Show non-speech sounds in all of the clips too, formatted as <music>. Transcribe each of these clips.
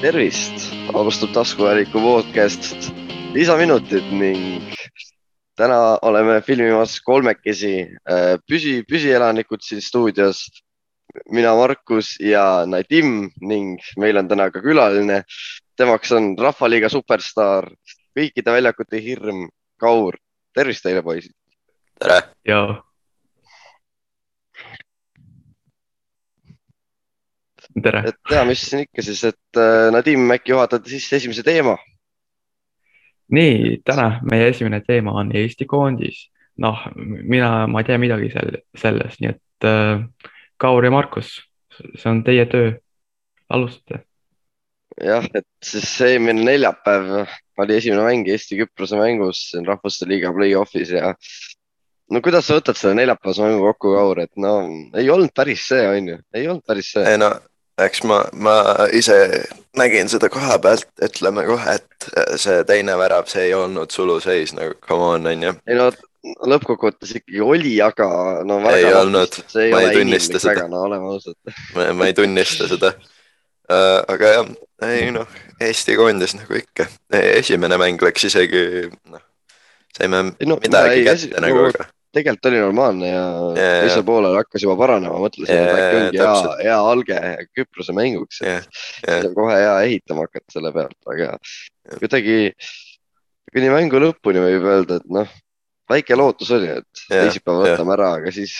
tervist, alustab taskuhääliku podcast lisaminutid ning täna oleme filmimas kolmekesi äh, püsi, püsielanikud siin stuudios. mina, Markus ja Nadim ning meil on täna ka külaline. temaks on Rahvaliiga superstaar, kõikide väljakute hirm, Kaur. tervist teile, poisid. tere. jaa. Et ja, mis siin ikka siis, et äh, Nadim, äkki juhatate sisse esimese teema nii, täna meie esimene teema on Eesti koondis. noh, mina, ma ei tea midagi seal, sellest, nii et äh, Kaur ja Markus, see on teie töö. alustate. jah, et siis eelmine neljapäev oli esimene mäng Eesti-Küprose mängus Rahvuste Liiga play-off'is ja no kuidas sa võtad selle neljapäevase mängu kokku, Kaur, et no ei olnud päris see, on ju, ei olnud päris see. ei no eks ma, ma ise nägin seda koha pealt, ütleme kohe, et see teine värav, see ei olnud suluseis nagu come on, onju. ei no lõppkokkuvõttes ikkagi oli, aga no. ei olnud, ma ei tunnista seda. no oleme ausad. ma ei tunnista seda uh,. aga jah, ei noh, Eesti koondis nagu ikka, esimene mäng läks isegi noh, saime no, midagi kätte esi... nagu, aga tegelikult oli normaalne ja teisel poolel hakkas juba paranema, mõtlesin et äkki ongi hea, hea alge Küprose mänguks, et yeah. kohe hea ehitama hakata selle pealt, aga kuidagi kuni mängu lõpuni võib öelda, et noh, väike lootus oli, et yeah, teisipäeval võtame ära, aga siis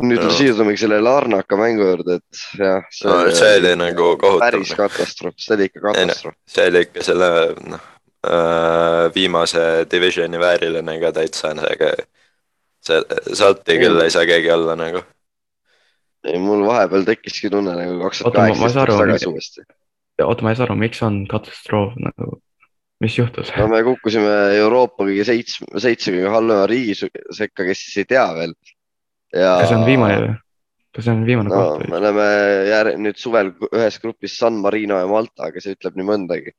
nüüd no. siirdumegi selle Larnaka mängu juurde, et jah. see, no, see oli nagu kohutav. päris katastroof, see oli ikka katastroof. see oli ikka selle noh Äh, viimase divisioni väärilane ka täitsa, aga see, sealt ei küll ei saa keegi olla nagu. ei, mul vahepeal tekkiski tunne nagu kaks tuhat kaheksateist tagasi uuesti. oota, ma ei saa aru, miks on katastroof nagu, mis juhtus? no me kukkusime Euroopa kõige seitsme, seitse kõige halvema riigi sekka, kes siis ei tea veel. ja. see on viimane või? kas see on viimane no, koht või? me oleme jär, nüüd suvel ühes grupis San Marino ja Malta, kes ütleb nii mõndagi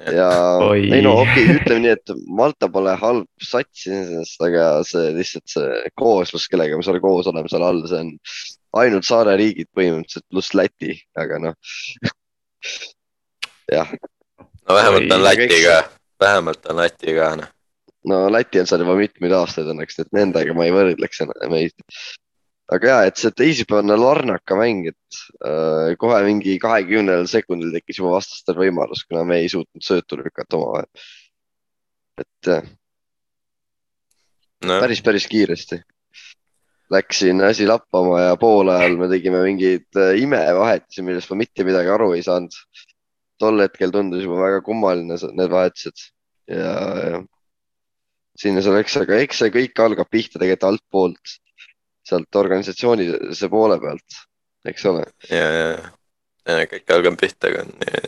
ja Oi. ei no okei okay,, ütleme nii, et Malta pole halb sats iseenesest, aga see lihtsalt see kooslus, kellega me seal koos oleme seal all, see on ainult saareriigid põhimõtteliselt pluss Läti, aga noh jah. no vähemalt on Läti ka, vähemalt on Läti ka noh. no Läti on seal juba mitmeid aastaid õnneks, et nendega ma ei võrdleks meid aga ja, et see teisipäevane Larnaka mäng, et äh, kohe mingi kahekümnendal sekundil tekkis juba vastastel võimalus, kuna me ei suutnud söötu lükata omavahel. et jah no., päris, päris kiiresti läks siin asi lappama ja poolajal me tegime mingeid äh, imevahetusi, millest ma mitte midagi aru ei saanud. tol hetkel tundus juba väga kummaline need vahetused ja, ja sinna see läks, aga eks see kõik algab pihta tegelikult altpoolt sealt organisatsiooni see poole pealt, eks ole. ja, ja, ja kõik algab pihta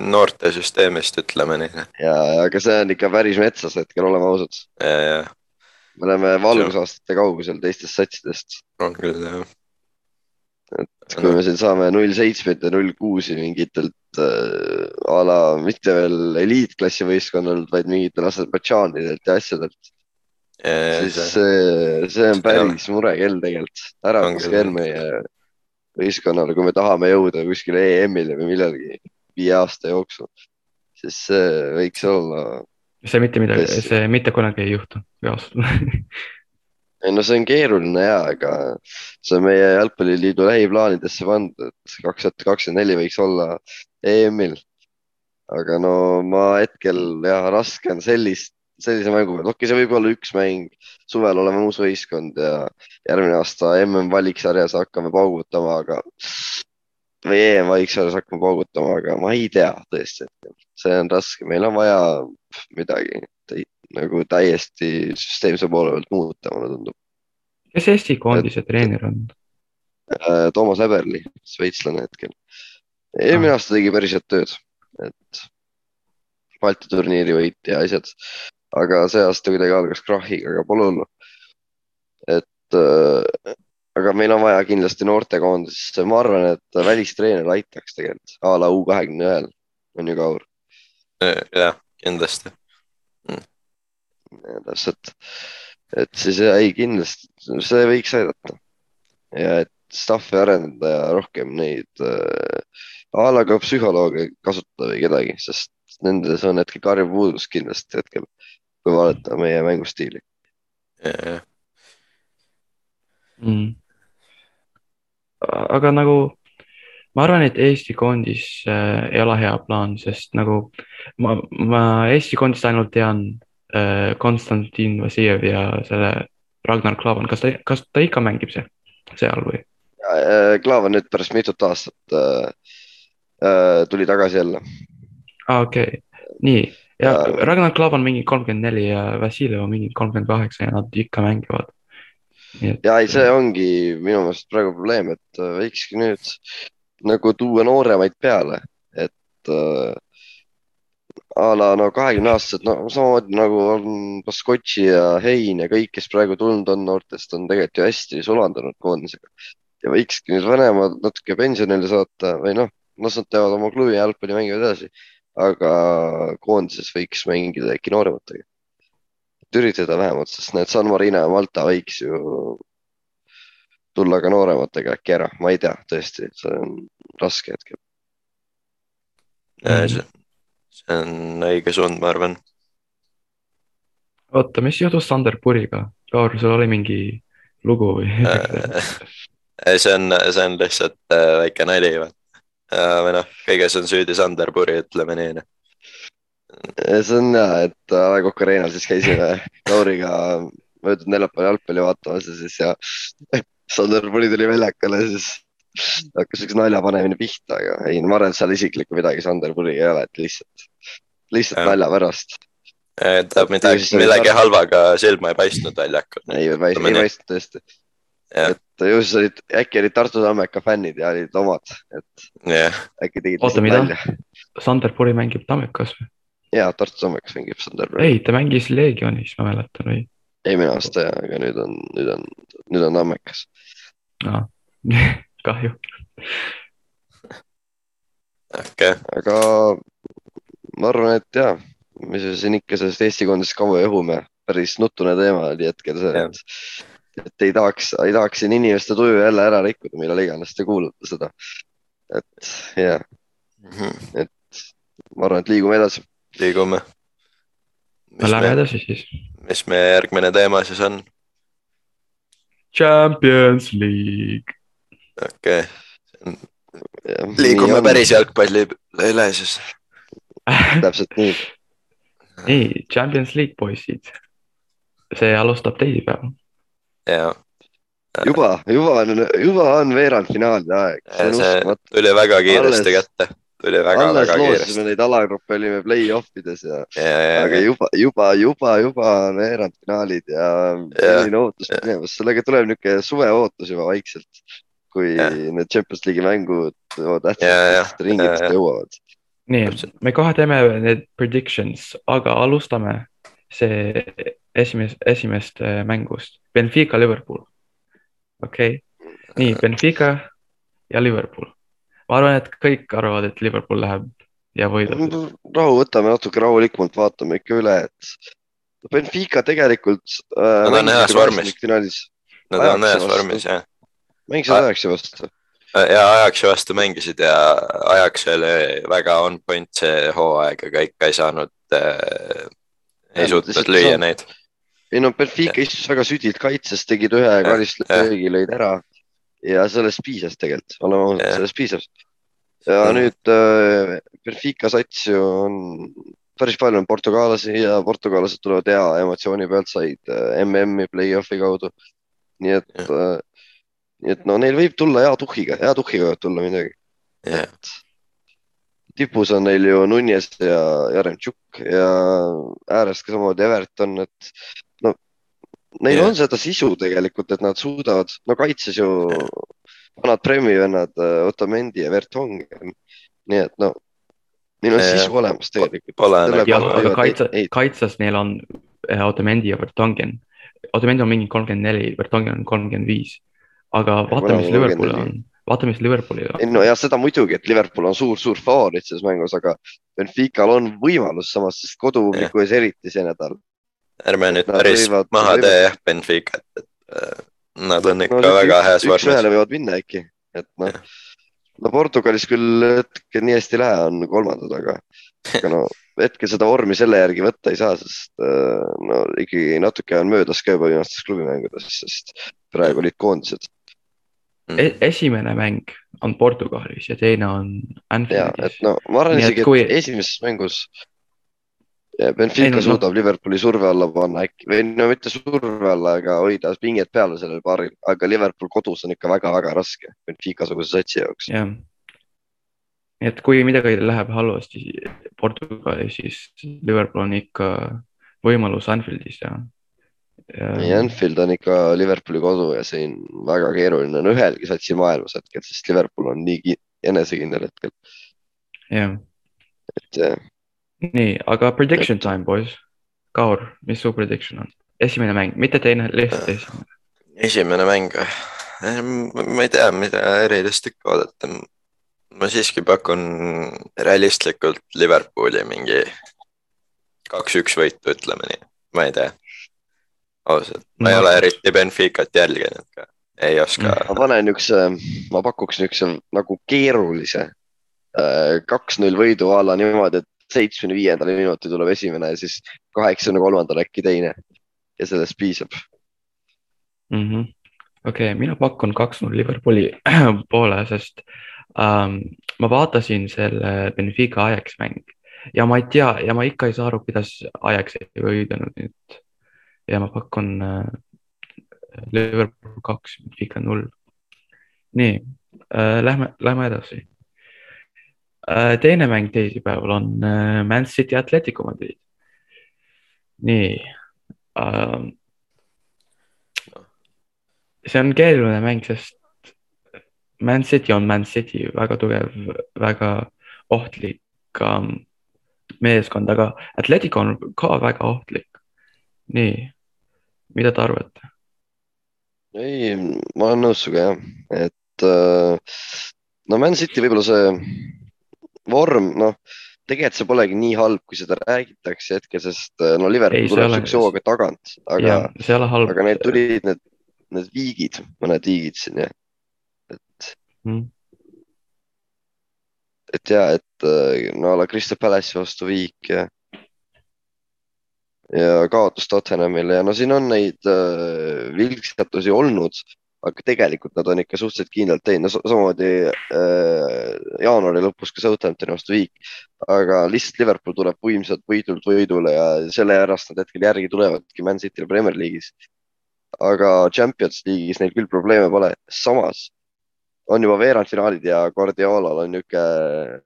noortesüsteemist, ütleme nii. ja, aga see on ikka päris metsas hetkel, oleme ausad. ja, ja. me oleme valgusaastate kaugusel teistest satsidest. on küll, jah. et kui me siin saame null seitsmeid ja null kuusi mingitelt äh, a la mitte veel eliitklassi võistkonnalt, vaid mingitelt Aserbaidžaanidelt ja asjadelt siis see, see on päris murekell tegelikult, äratuskell meie võistkonnale, kui me tahame jõuda kuskile EM-ile või millalgi viie aasta jooksul, siis see võiks olla. see mitte midagi, see mitte kunagi ei juhtu reaalselt <laughs> ei no see on keeruline ja, aga see on meie jalgpalliliidu lähiplaanidesse pandud, et kaks tuhat kakskümmend neli võiks olla EM-il. aga no ma hetkel jah, raske on sellist sellise mängu peal, okei okay,, see võib olla üks mäng, suvel oleme uus võistkond ja järgmine aasta MM valiksarjas hakkame paugutama, aga või EM valiksarjas hakkame paugutama, aga ma ei tea tõesti, see on raske, meil on vaja midagi nagu täiesti süsteemse poole pealt muuta, mulle tundub. kes Eesti koondise treener on? Äh, Toomas Eberli, šveitslane hetkel. eelmine ah. aasta tegi päris head tööd, et Balti turniiri võit ja asjad aga see aasta kuidagi algas krahhiga, aga pole hullu. et äh, aga meil on vaja kindlasti noortekoondisesse, ma arvan, et välistreener aitaks tegelikult a la U kahekümne ühel, on ju Kaur? jah, kindlasti. Mm.. täpselt, et siis ei kindlasti see võiks aidata. Ja et staff'i arendada ja rohkem neid äh, a la ka psühholooge kasutada või kedagi, sest nendes on hetkel karjuv puudus kindlasti hetkel, kui vaadata meie mängustiili yeah.. mm.. aga nagu ma arvan, et Eesti koondis äh, ei ole hea plaan, sest nagu ma, ma Eesti koondist ainult tean äh, Konstantin Vassiljev ja selle Ragnar Klavan, kas ta, kas ta ikka mängib see, seal või? Äh, Klavan nüüd pärast mitut aastat äh, äh, tuli tagasi jälle. aa ah,, okei okay., nii ja, Ragnar Klavan mingi kolmkümmend neli ja Vassiljev on mingi kolmkümmend kaheksa ja nad ikka mängivad. ja ei, see ongi minu meelest praegu probleem, et äh, võikski nüüd nagu tuua nooremaid peale, et äh, a la no kahekümne aastased, no samamoodi nagu on Baskotši ja Hein ja kõik, kes praegu tulnud on noortest, on tegelikult ju hästi sulandunud koondisega. ja võikski nüüd vanemad natuke pensionile saata või noh, las nad teevad oma klubi jalgpalli, mängivad edasi. Aga koondises võiks mängida äkki noorematega. et üritada vähemalt, sest need San Marino ja Malta võiks ju tulla ka noorematega äkki ära, ma ei tea, tõesti, see on raske hetkel mm.. see on õige suund, ma arvan. oota, mis juhtus Sander Puriga? Kaur, sul oli mingi lugu või äh, <laughs> see on, see on lihtsalt äh, väike nali või noh, kõiges on süüdi Sander Puri, ütleme nii. Noh. see on ja, et A Le Coq Arena'l siis käisime Lauriga möödunud neljapäeval jalgpalli vaatamas ja siis ja <laughs> Sander Puri tuli väljakule, siis hakkas üks nalja panemine pihta, aga ei, ma arvan, et seal isiklikku midagi Sander Puriga ei ole, et lihtsalt, lihtsalt ja. nalja pärast. ta midagi, millegi halvaga silma ei paistnud väljakul. ei, ei paistnud tõesti. Et ju siis olid, äkki olid Tartu Tammeka fännid ja olid omad, et yeah. äkki tegid. oota, mida? Sander Puri mängib Tammekas või? ja, Tartu Tammekas mängib Sander Puri. ei, ta mängis Leegionis, ma mäletan või? eelmine aasta ja, aga nüüd on, nüüd on, nüüd on Tammekas. <laughs> kahju. okei okay.. aga ma arvan, et ja, mis me siin ikka sellest Eesti koondist kaua jahume, päris nutune teema oli hetkel see, et, et ei tahaks, ei tahaks siin inimeste tuju jälle ära rikkuda, millal iganes te kuulate seda. et ja mm, -hmm. et ma arvan, et liigume edasi. liigume. Lähme edasi siis mis meie järgmine teema siis on? Champions League. okei okay., liigume päris jalgpallile siis <laughs> täpselt nii. nii, Champions League poisid. see alustab teisipäeval. Jaa. juba, juba on, juba on veerandfinaalide aeg. see tuli väga kiiresti Alles... kätte tuli väga, väga kiiresti. neid alagruppe olime play-off ides ja, ja, ja, aga juba, juba, juba, juba on veerandfinaalid ja selline ootus minemas, sellega tuleb niisugune suveootus juba vaikselt, kui ja. need Champions League'i mängud tähtsad ringid jõuavad. nii, me kohe teeme need predictions, aga alustame see esimest, esimest äh, mängust, Benfica, Liverpool. okei okay., nii Benfica ja Liverpool ma arvan, et kõik arvavad, et Liverpool läheb ja võidab. rahu, võtame natuke rahulikumalt, vaatame ikka üle, et Benfica tegelikult äh,. Nad on heas vormis. Nad on heas vormis, jah. mängisid Ajaxi vastu. Äh, ja Ajaxi vastu mängisid ja Ajax oli väga on point see hooaeg, aga ikka ei saanud äh,, ei suutnud lüüa neid. Ei no Benfica istus väga südilt kaitses, tegid ühe karistlöögi, lõid ära. Ja sellest piisas tegelikult, oleme ausad, sellest piisas. ja nüüd äh, Benfica sats ju on, päris palju on portugaalasi ja portugallased tulevad hea emotsiooni pealt, said äh, MM-i play-off'i kaudu. nii et äh,, nii et no neil võib tulla hea tuhhiga, hea tuhhiga võib tulla midagi. Yeah.. tipus on neil ju Nunes ja Jaremtšuk ja ääres ka samamoodi Everton, et Neil yeah. on seda sisu tegelikult, et nad suudavad, no kaitses ju vanad Premi vennad äh, Otamendi ja Vertonghen. nii et no, neil on yeah. sisu olemas tegelikult. jah, aga kaitse, kaitses neil on äh, Otamendi ja Vertonghen. Otamendi on mingi kolmkümmend neli, Vertonghen on kolmkümmend viis. aga vaata, mis Liverpoolil on, vaata, mis Liverpoolil on. no ja seda muidugi, et Liverpool on suur-suur favoriit selles mängus, aga Benfical on võimalus samas, sest kodupubliku ees eriti see nädal ärme nüüd päris võivad, maha võivad... tee jah Benficat, et äh, nad on ikka no, väga heas vormis. üks-ühele võivad minna äkki, et noh, no Portugalis küll hetkel nii hästi ei lähe, on kolmandad, aga, aga no hetkel seda vormi selle järgi võtta ei saa, sest äh, no ikkagi natuke on möödas ka juba viimastest klubimängudest, sest praegu olid koondised e. esimene mäng on Portugalis ja teine on Anfieldis. no ma arvan isegi, et kui... esimeses mängus Benfica no, suudab. Liverpooli surve alla panna äkki või no mitte surve alla, aga hoida pinget peale sellel paaril, aga Liverpool kodus on ikka väga-väga raske Benfica suguse satsi jaoks. jah, et kui midagi läheb halvasti Portugalis, siis Liverpool on ikka võimalus Anfieldis teha. Ja... Anfield on ikka Liverpooli kodu ja siin väga keeruline on ühelgi satsil maailmas hetkel, sest Liverpool on nii enesekindel hetkel. jah. et nii, aga prediction time, boys. Kaur, mis su prediction on? esimene mäng, mitte teine, lihtsalt esimene. esimene mäng, ma ei tea, mida erilist ikka oodata. ma siiski pakun realistlikult Liverpooli mingi kaks-üks võitu, ütleme nii, ma ei tea. ausalt, ma no. ei ole eriti Benficat jälginud ka, ei oska. ma panen niisuguse, ma pakuks niisuguse nagu keerulise äh, kaks-null võidu a la niimoodi, et seitsmekümne viiendal minutil tuleb esimene ja siis kaheksakümne kolmandal äkki teine ja sellest piisab mm -hmm.. okei okay,, mina pakun kaks-null Liverpooli <clears throat> poole, sest ähm, ma vaatasin selle Benfica Ajax mäng ja ma ei tea ja ma ikka ei saa aru, kuidas Ajax ei võidanud nüüd. ja ma pakun äh, Liverpool kaks, Benfica null. nii äh,, lähme, lähme edasi teine mäng teisipäeval on äh, Man City Atletico Madrid. nii uh,. see on keeruline mäng, sest Man City on Man City, väga tugev, väga ohtlik um, meeskond, aga Atletico on ka väga ohtlik. nii, mida te arvate? ei, ma olen nõus sinuga jah, et uh, no Man City võib-olla see vorm, noh, tegelikult see polegi nii halb, kui seda räägitakse hetkel, sest äh, no Liverpool tuleb siukse hooga tagant, aga, aga neil tulid need, need viigid, mõned viigid siin ja, et mm. et ja, et äh, no a la Crystal Palace'i vastu viik ja ja kaotus Tottenhamile ja no siin on neid äh, vilkstatusi olnud aga tegelikult nad on ikka suhteliselt kindlalt teinud, no samamoodi äh, jaanuari lõpus ka Southamptoni vastu viik, aga lihtsalt Liverpool tuleb võimsalt võidult võidule ja sellepärast nad hetkel järgi tulevadki Man City'le Premier League'is. aga Champions League'is neil küll probleeme pole, samas on juba veerandfinaalid ja Guardiolal on niisugune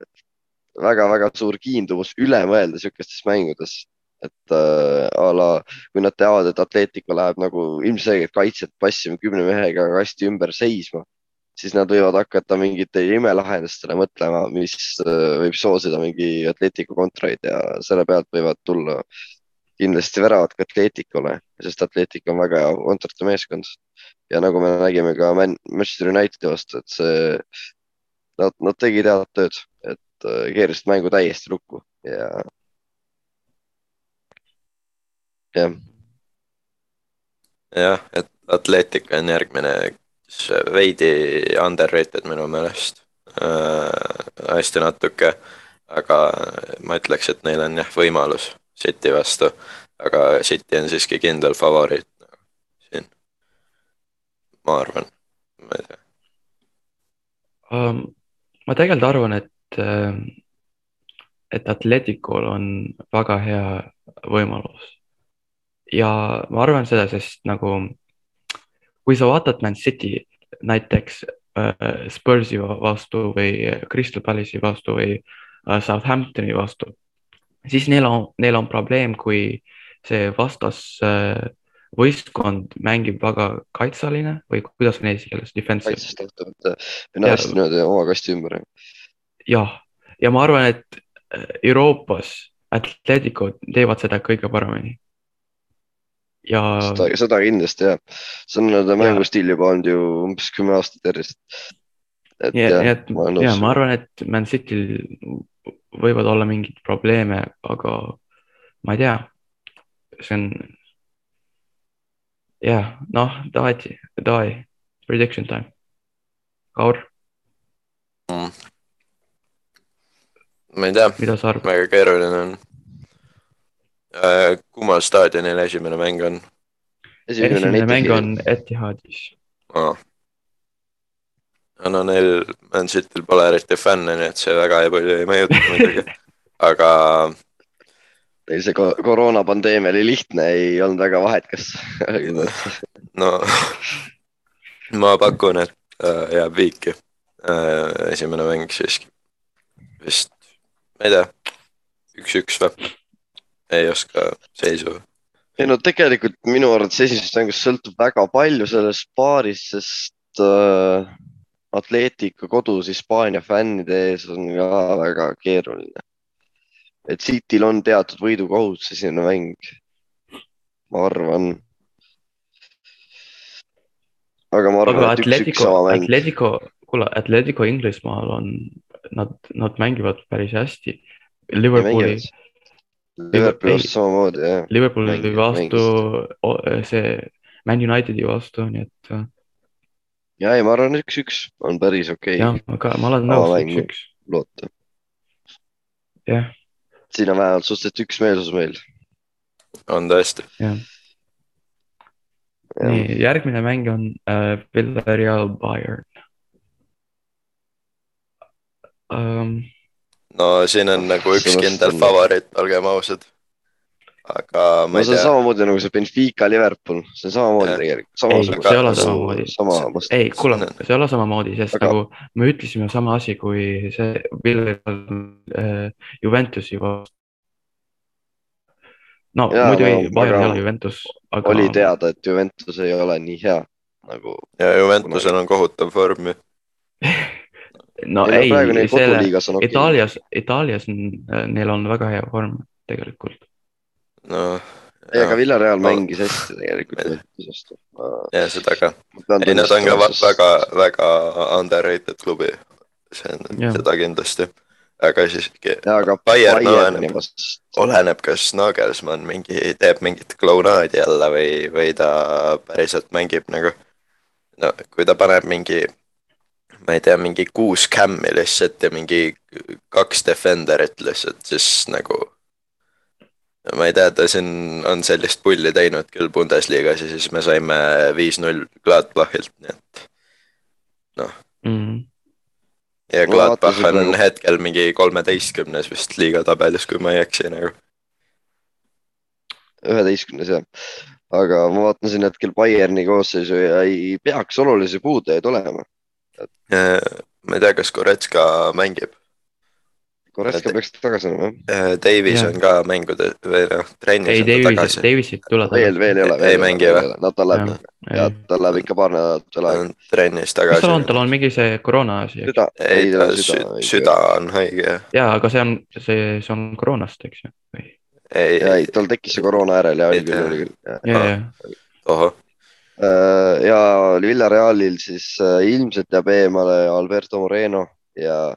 väga-väga suur kiindumus üle mõelda niisugustes mängudes et äh, a la kui nad teavad, et Atletico läheb nagu ilmselgelt kaitset passima kümne mehega kasti ümber seisma, siis nad võivad hakata mingitele imelahendustele mõtlema, mis äh, võib soosida mingi Atletico kontraid ja selle pealt võivad tulla kindlasti väravad ka Atleticule, sest Atletico on väga hea kontrate meeskond. ja nagu me nägime ka Man Manchester Unitedi vastu, et see, nad, nad tegid head tööd, et äh, keerasid mängu täiesti lukku ja jah. jah, et Atletic on järgmine, kes veidi underrated minu meelest äh,. hästi natuke, aga ma ütleks, et neil on jah võimalus City vastu, aga City on siiski kindel favoriit siin. ma arvan, ma ei tea um,. ma tegelikult arvan, et äh, et Atleticul on väga hea võimalus ja ma arvan seda, sest nagu kui sa vaatad Man City näiteks äh, Spursi vastu või Crystal Palace'i vastu või äh, Southamptoni vastu, siis neil on, neil on probleem, kui see vastas äh, võistkond mängib väga kaitseline või kuidas on eesti keeles, defensive. kaitsest lähtuvalt, hästi niimoodi oma kasti ümber. jah, ja ma arvan, et äh, Euroopas Atletico teevad seda kõige paremini ja. seda, seda kindlasti jah, see on nende mängustiil juba olnud ju umbes kümme aastat järjest. et ja, jah, et, ma, ja ma arvan, et Man Cityl võivad olla mingeid probleeme, aga ma ei tea, see on. jah, noh, davai, davai, prediction time. Kaur, ma ei tea, mida sa arvad? väga keeruline on. Kummal staadionil esimene mäng on esimene mäng on Etihadis. oh.? no neil Man Cityl pole eriti fänne, nii et see väga ei palju ei mõjuta <laughs> muidugi. aga Neil see ko- koroonapandeemia oli lihtne, ei olnud väga vahet, kas <laughs> no ma pakun, et äh, jääb viiki äh, esimene mäng siiski. vist, ma ei tea, üks-üks või? Ei oska seisu. ei no tegelikult minu arvates esimesest mängust sõltub väga palju sellest paarist, sest äh, Atletico kodus Hispaania fännide ees on ka väga keeruline. et Cityl on teatud võidukohustus esimene mäng, ma arvan. aga ma arvan, et üks-üks Atletico sama, mäng. Atletico, kuule, Atletico Inglismaal on, nad, nad mängivad päris hästi. Liverpooli, Liverpooli vastu samamoodi jah. Liverpooli Mängis- vastu, see Man Unitedi vastu, nii et ja ei, ma arvan, üks-üks on päris okei jah okay., aga ma olen nõus, üks-üks, loota. jah, siin on vähemalt suhteliselt üksmeelsus meil. on tõesti. nii järgmine mäng on äh, Villarreal Bayern um,. No siin on nagu üks Sellest kindel on- favoriit, olgem ausad. aga ma no ei see on tea, samamoodi nagu see Benfica Liverpool, see on samamoodi tegelikult. Ei, see ei ole samamoodi. sama, ei, kuule, see ei ole samamoodi, sest Aga- nagu me ütlesime sama asi, kui see Villarreal äh, Juventusi vastu. no Jaa, muidu ei, Bayern ei ole Juventus, aga oli teada, et Juventus ei ole nii hea nagu. ja Juventusel on kohutav vorm ju. <laughs> no neil ei, selle. Itaalias, Itaalias on, neil on väga hea vorm tegelikult. no ei, aga Villareal mängis hästi tegelikult <laughs> ja seda ka. ei, nad on ka väga, väga underrated klubi. see on seda kindlasti. aga siiski Bayern oleneb, oleneb, kas Nagelsmann mingi, teeb mingit klounaadi jälle või, või ta päriselt mängib nagu. no kui ta paneb mingi, ma ei tea, mingi kuus cam'i lihtsalt ja mingi kaks defender'it lihtsalt, siis nagu. ma ei tea, ta siin on sellist pulli teinud küll Bundesliga-s ja siis me saime viis-null Gladbachilt, nii et. Mm. ja Ma Gladbach on praegu- hetkel mingi kolmeteistkümnes vist liiga tabelis, kui ma ei eksi nagu. üheteistkümnes jah. aga ma vaatan siin hetkel Bayerni koosseisu ja ei peaks olulisi puudujaid olema. Ma ei tea, kas Goretska mängib. Koreska peaks tagasi olema jah. Davis Jah. on ka mängude või noh, trennis ei, Davis, tagasi. Davisit tule veel, veel ei ole. Ei mängi või? no ta läheb, ja ta läheb ikka paar nädalat veel aega. on trennis mis tal tagasi on,. tal on mingi see koroona asi, ei, ta süda sü-, süda on haige jah. ja aga see on, see, see on koroonast, eks ju. ei, ja ei, tal tekkis see koroona järel ja oli Ei küll, oli küll. ja, ja, ohoh, ja Villarealil siis äh, ilmselt jääb eemale Alberto Moreno ja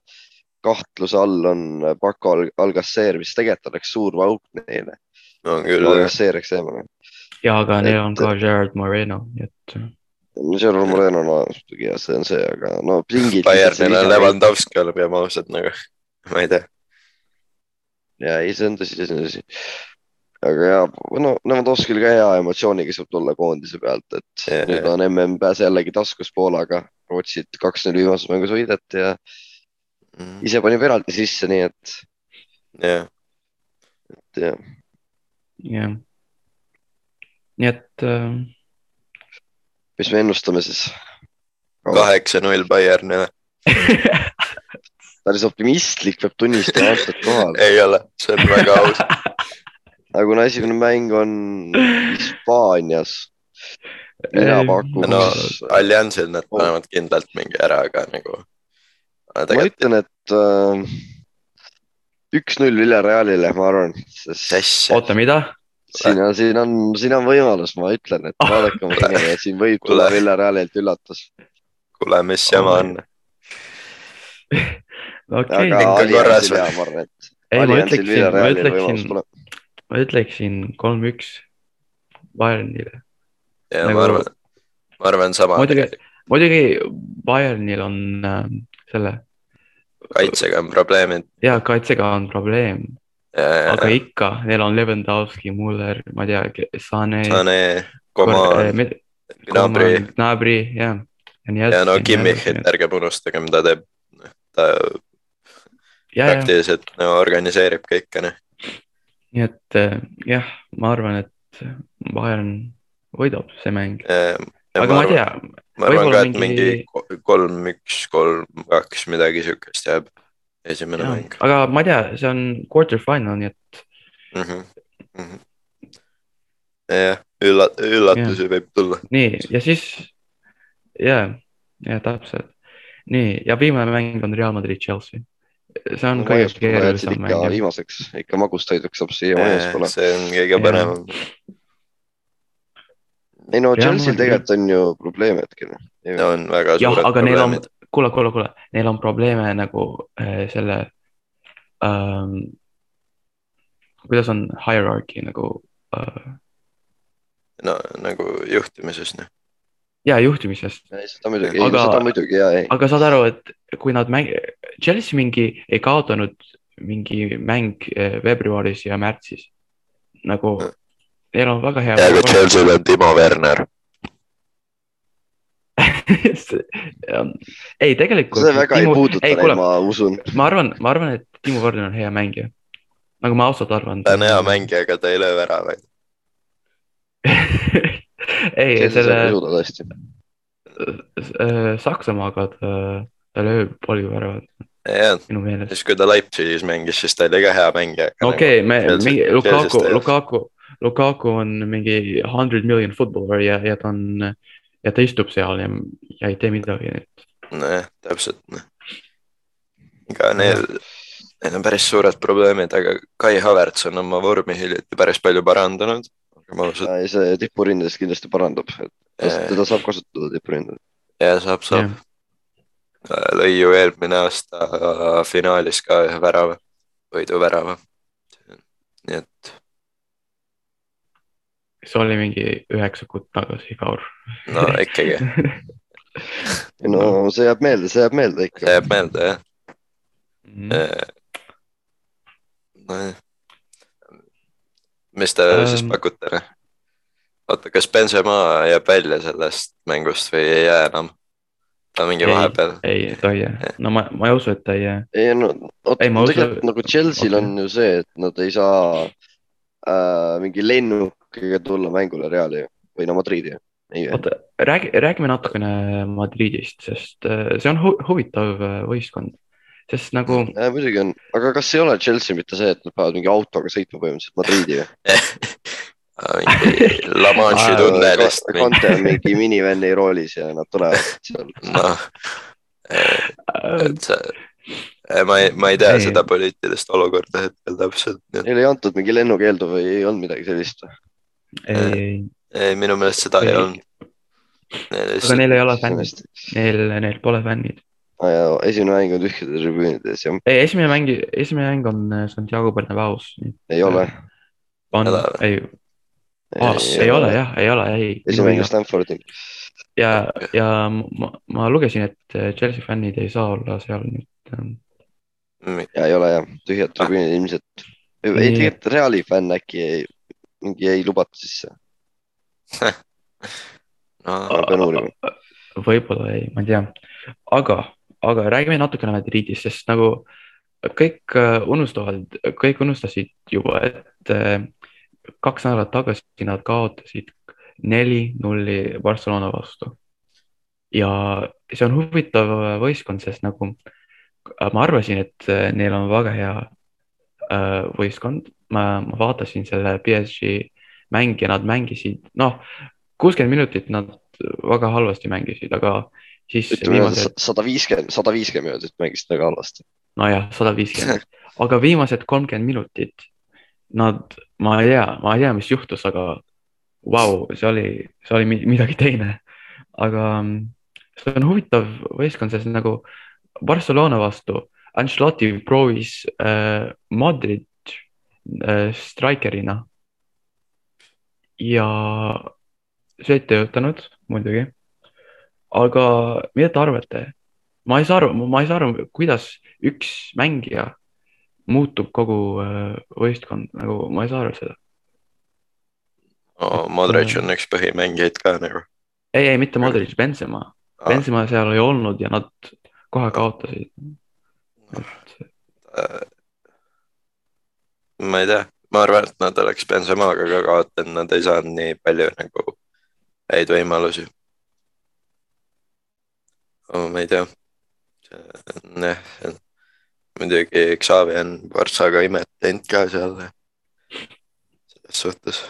kahtluse all on Paco Al- Alcacer, mis tegelikult oleks suur pauk neile. on küll. Alcacer jääks eemale. ja aga neil on Et- ka Gerard Moreno, nii et no Gerard Moreno, no muidugi jah, see on see, aga no pingid. Bayernil on. Lewandowski, olgem ausad nagu, ma ei tea. ja ei, see on tõsi, see on tõsi. Aga ja, no Lewandowskil ka hea emotsiooniga saab tulla koondise pealt, et Jah, nüüd on MM-pääse jällegi taskus Poolaga. Rootsit kaks-null viimases mängus võideti ja ise pani penalti sisse, nii et, jah, et jah. jah. nii et äh, mis me ennustame siis? kaheksa-null Bayernile. <laughs> päris optimistlik peab tunnistama aastat kohal. ei ole, see on väga aus. <laughs> aga kuna esimene mäng on Hispaanias, mina Ei, pakuks no no,, Alliansil nad panevad kindlalt mingi ära, aga nagu. ma ütlen, et äh, üks-null Villarealile, ma arvan, sest oota, mida? siin on, siin on, siin on võimalus, ma ütlen, et vaadake oma tegemine, siin võib tulla. Villarealilt üllatus. kuule, mis jama on. <laughs> okei aga või? ja ma arvan, et ei, ma ütleksin, ma ütleksin. Ma ütleksin kolm-üks Bayernile. ja Nagu- ma arvan, ma arvan sama muidugi, muidugi Bayernil on äh, selle kaitsega on probleemid. ja kaitsega on probleem, aga ikka, neil on Lewandowski, Muller, ma ei tea, Sane, Sane, Coman, Gnabry Gnabry ja, ja nii ja no edasi. ärgem unustagem, ta teeb, ta ja, ja, praktiliselt no, organiseerib kõike, noh. Nii et äh, jah, ma arvan, et Bayern võidab see mäng, aga ma ei tea, ma arvan ka, et mingi mingi- ko- kolm, üks, kolm, kaks, midagi siukest jääb esimene Jah, mäng aga ma ei tea, see on quarter final, nii et mm. -hmm. Mm -hmm. jah, üllat-, üllatusi võib tulla. nii ja siis ja, ja täpselt nii ja viimane mäng on Real Madrid Chelsea. See on kõige keerulisem ikka mäng. viimaseks, ikka magustoiduks saab siia majas pole. see on kõige Jah. põnevam. ei no Chelsea'l tegelikult on ju probleem hetkel. on väga jah, suured aga neil on probleemid., kuule, kuule, kuule, neil on probleeme nagu äh, selle ähm,, kuidas on hierarchy nagu äh, no nagu juhtimises, noh. Ja juhtimisest, seda muidugi, Aga- seda muidugi ja ei. aga saad aru, et kui nad mäng-, Chelsea mingi ei kaotanud mingi mäng äh, veebruaris ja märtsis nagu Mm. neil on väga hea. Chelsea'l on Timo Werner. <laughs> ei, tegelikult. see väga ei puuduta ei, neid, ma usun. ma arvan, ma arvan, et Timo Werner on hea mängija. nagu ma ausalt arvan. ta on hea. mängija, aga ta ei löö väravaid. <laughs> ei, selle usuda tõesti. äh, Saksamaaga ta, ta lööb palju väravat jah, siis kui ta Leipzigis mängis, siis ta oli ka hea mängija. okei okay,, me Chelsea- mingi Lukaku Lukaku, Lukaku on mingi hundred million footballer ja, ja ta on ja ta istub seal ja, ja ei tee midagi. nojah, täpselt, noh. aga neil, neil on päris suured probleemid, aga Kai Havertz on oma vormi hiljuti päris palju parandanud. usun, see tipurindes kindlasti parandab, et teda saab kasutada tipurindel. ja saab, saab. lõi ju eelmine aasta finaalis ka ühe värava, võiduvärava. nii et see oli mingi üheksa kuud tagasi, Kaur. no ikkagi, <laughs> no see jääb meelde, see jääb meelde see ikka. jääb meelde jah. Mhm. nojah. Mis te Ähm. siis pakute, noh? oota, kas Benzema jääb välja sellest mängust või ei jää enam? ta mingi Ei. vahepeal, ei, ta ei jää, no ma, ma ei usu, et ta ei jää. ei no, tegelikult nagu Chelsea'l okei. on ju see, et nad ei saa äh, mingi lennukiga tulla mängule Reali või no Madridi. ei, oota, räägi, räägime natukene Madridist, sest äh, see on hu huvitav äh, võistkond, sest nagu muidugi on, aga kas ei ole Chelsea mitte see, et nad peavad mingi autoga sõitma põhimõtteliselt Madridi või? <laughs> mingi La Manche'i tunnelist, Conte on mingi minivan'i roolis ja nad tulevad seal. noh, et see, ma ei, ma ei tea Ei. seda poliitilist olukorda hetkel täpselt, Neile ei antud mingi lennukeeldu või ei olnud midagi sellist. ei, ei, minu meelest seda ei Ei. olnud. aga neil ei ole fännid, neil, neil pole fännid. Esimene mäng on tühjade tribüünides ja ei, esimene mäng, esimene mäng on äh, Santiago Bernabaus. ei ole. on Nädal., ei, ei ole jah, ei ole, ei. esimene mäng on Stanfordil. ja, ja ma, ma lugesin, et äh, Chelsea fännid ei saa olla seal nüüd. ähm, ja ei ole jah, tühjad tribüünid ilmselt. ei, tegelikult Reali fänn äkki ei, mingi ei lubata sisse. <laughs> no ma pean uurima. võib-olla ei, ma ei tea, aga, aga räägime natukene Madridist, sest nagu kõik äh, unustavad, kõik unustasid juba, et äh, kaks nädalat tagasi nad kaotasid neli-nulli Barcelona vastu. ja see on huvitav võistkond, sest nagu äh, ma arvasin, et äh, neil on väga hea äh, võistkond, ma vaatasin selle PSG mängi ja nad mängisid, noh, kuuskümmend minutit nad väga halvasti mängisid, aga siis viimased, sada viiskümmend, sada viiskümmend minutit mängisid väga halvasti. nojah, sada viiskümmend, <laughs> aga viimased kolmkümmend minutit nad, ma ei tea, ma ei tea, mis juhtus, aga vau, see oli, see oli mi- midagi teine. aga mm, see on huvitav võistkond, sest nagu Barcelona vastu Ancelotti proovis äh, Madrid äh, strikerina. ja see ei töötanud muidugi. Aga mida te arvate? ma ei saa aru, ma ei saa aru, kuidas üks mängija muutub kogu äh, võistkond, nagu ma ei saa aru seda. no Modric on üks põhimängijaid ka nagu. ei, ei mitte Modric, Benzema. Benzema seal ei olnud ja nad kohe kaotasid. et Äh, ma ei tea, ma arvan, et nad oleks Benzemaga ka kaotanud, nad ei saanud nii palju nagu häid võimalusi. Ma ei tea. jah, muidugi Xavi on Varssaga imet teinud ka seal. selles suhtes,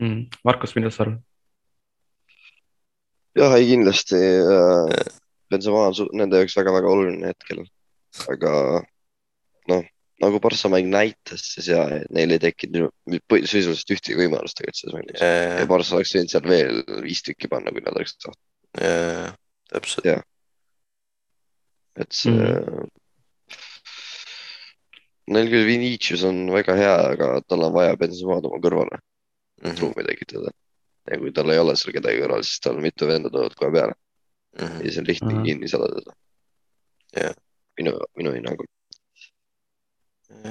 mm.. Markus, mida sa arvad? jah, ei kindlasti äh, Benzema on su- nende jaoks väga-väga oluline hetkel, aga noh, nagu Barca mäng näitas, siis ja neil ei tekkinud sisuliselt ühtegi võimalust tegelikult selles mängus. ja Barca oleks võinud seal veel viis tükki panna, kui nad oleks tahtnud, täpselt, et see mm.. Neil küll Vinicius on väga hea, aga tal on vaja Benzemaad oma kõrvale, Mhm. ruumi tekitada. ja kui tal ei ole seal kedagi kõrval, siis tal mitu venda tulevad kohe peale ja siis on lihtne Ahah. kinni saada teda. Jah. minu, minu hinnangul.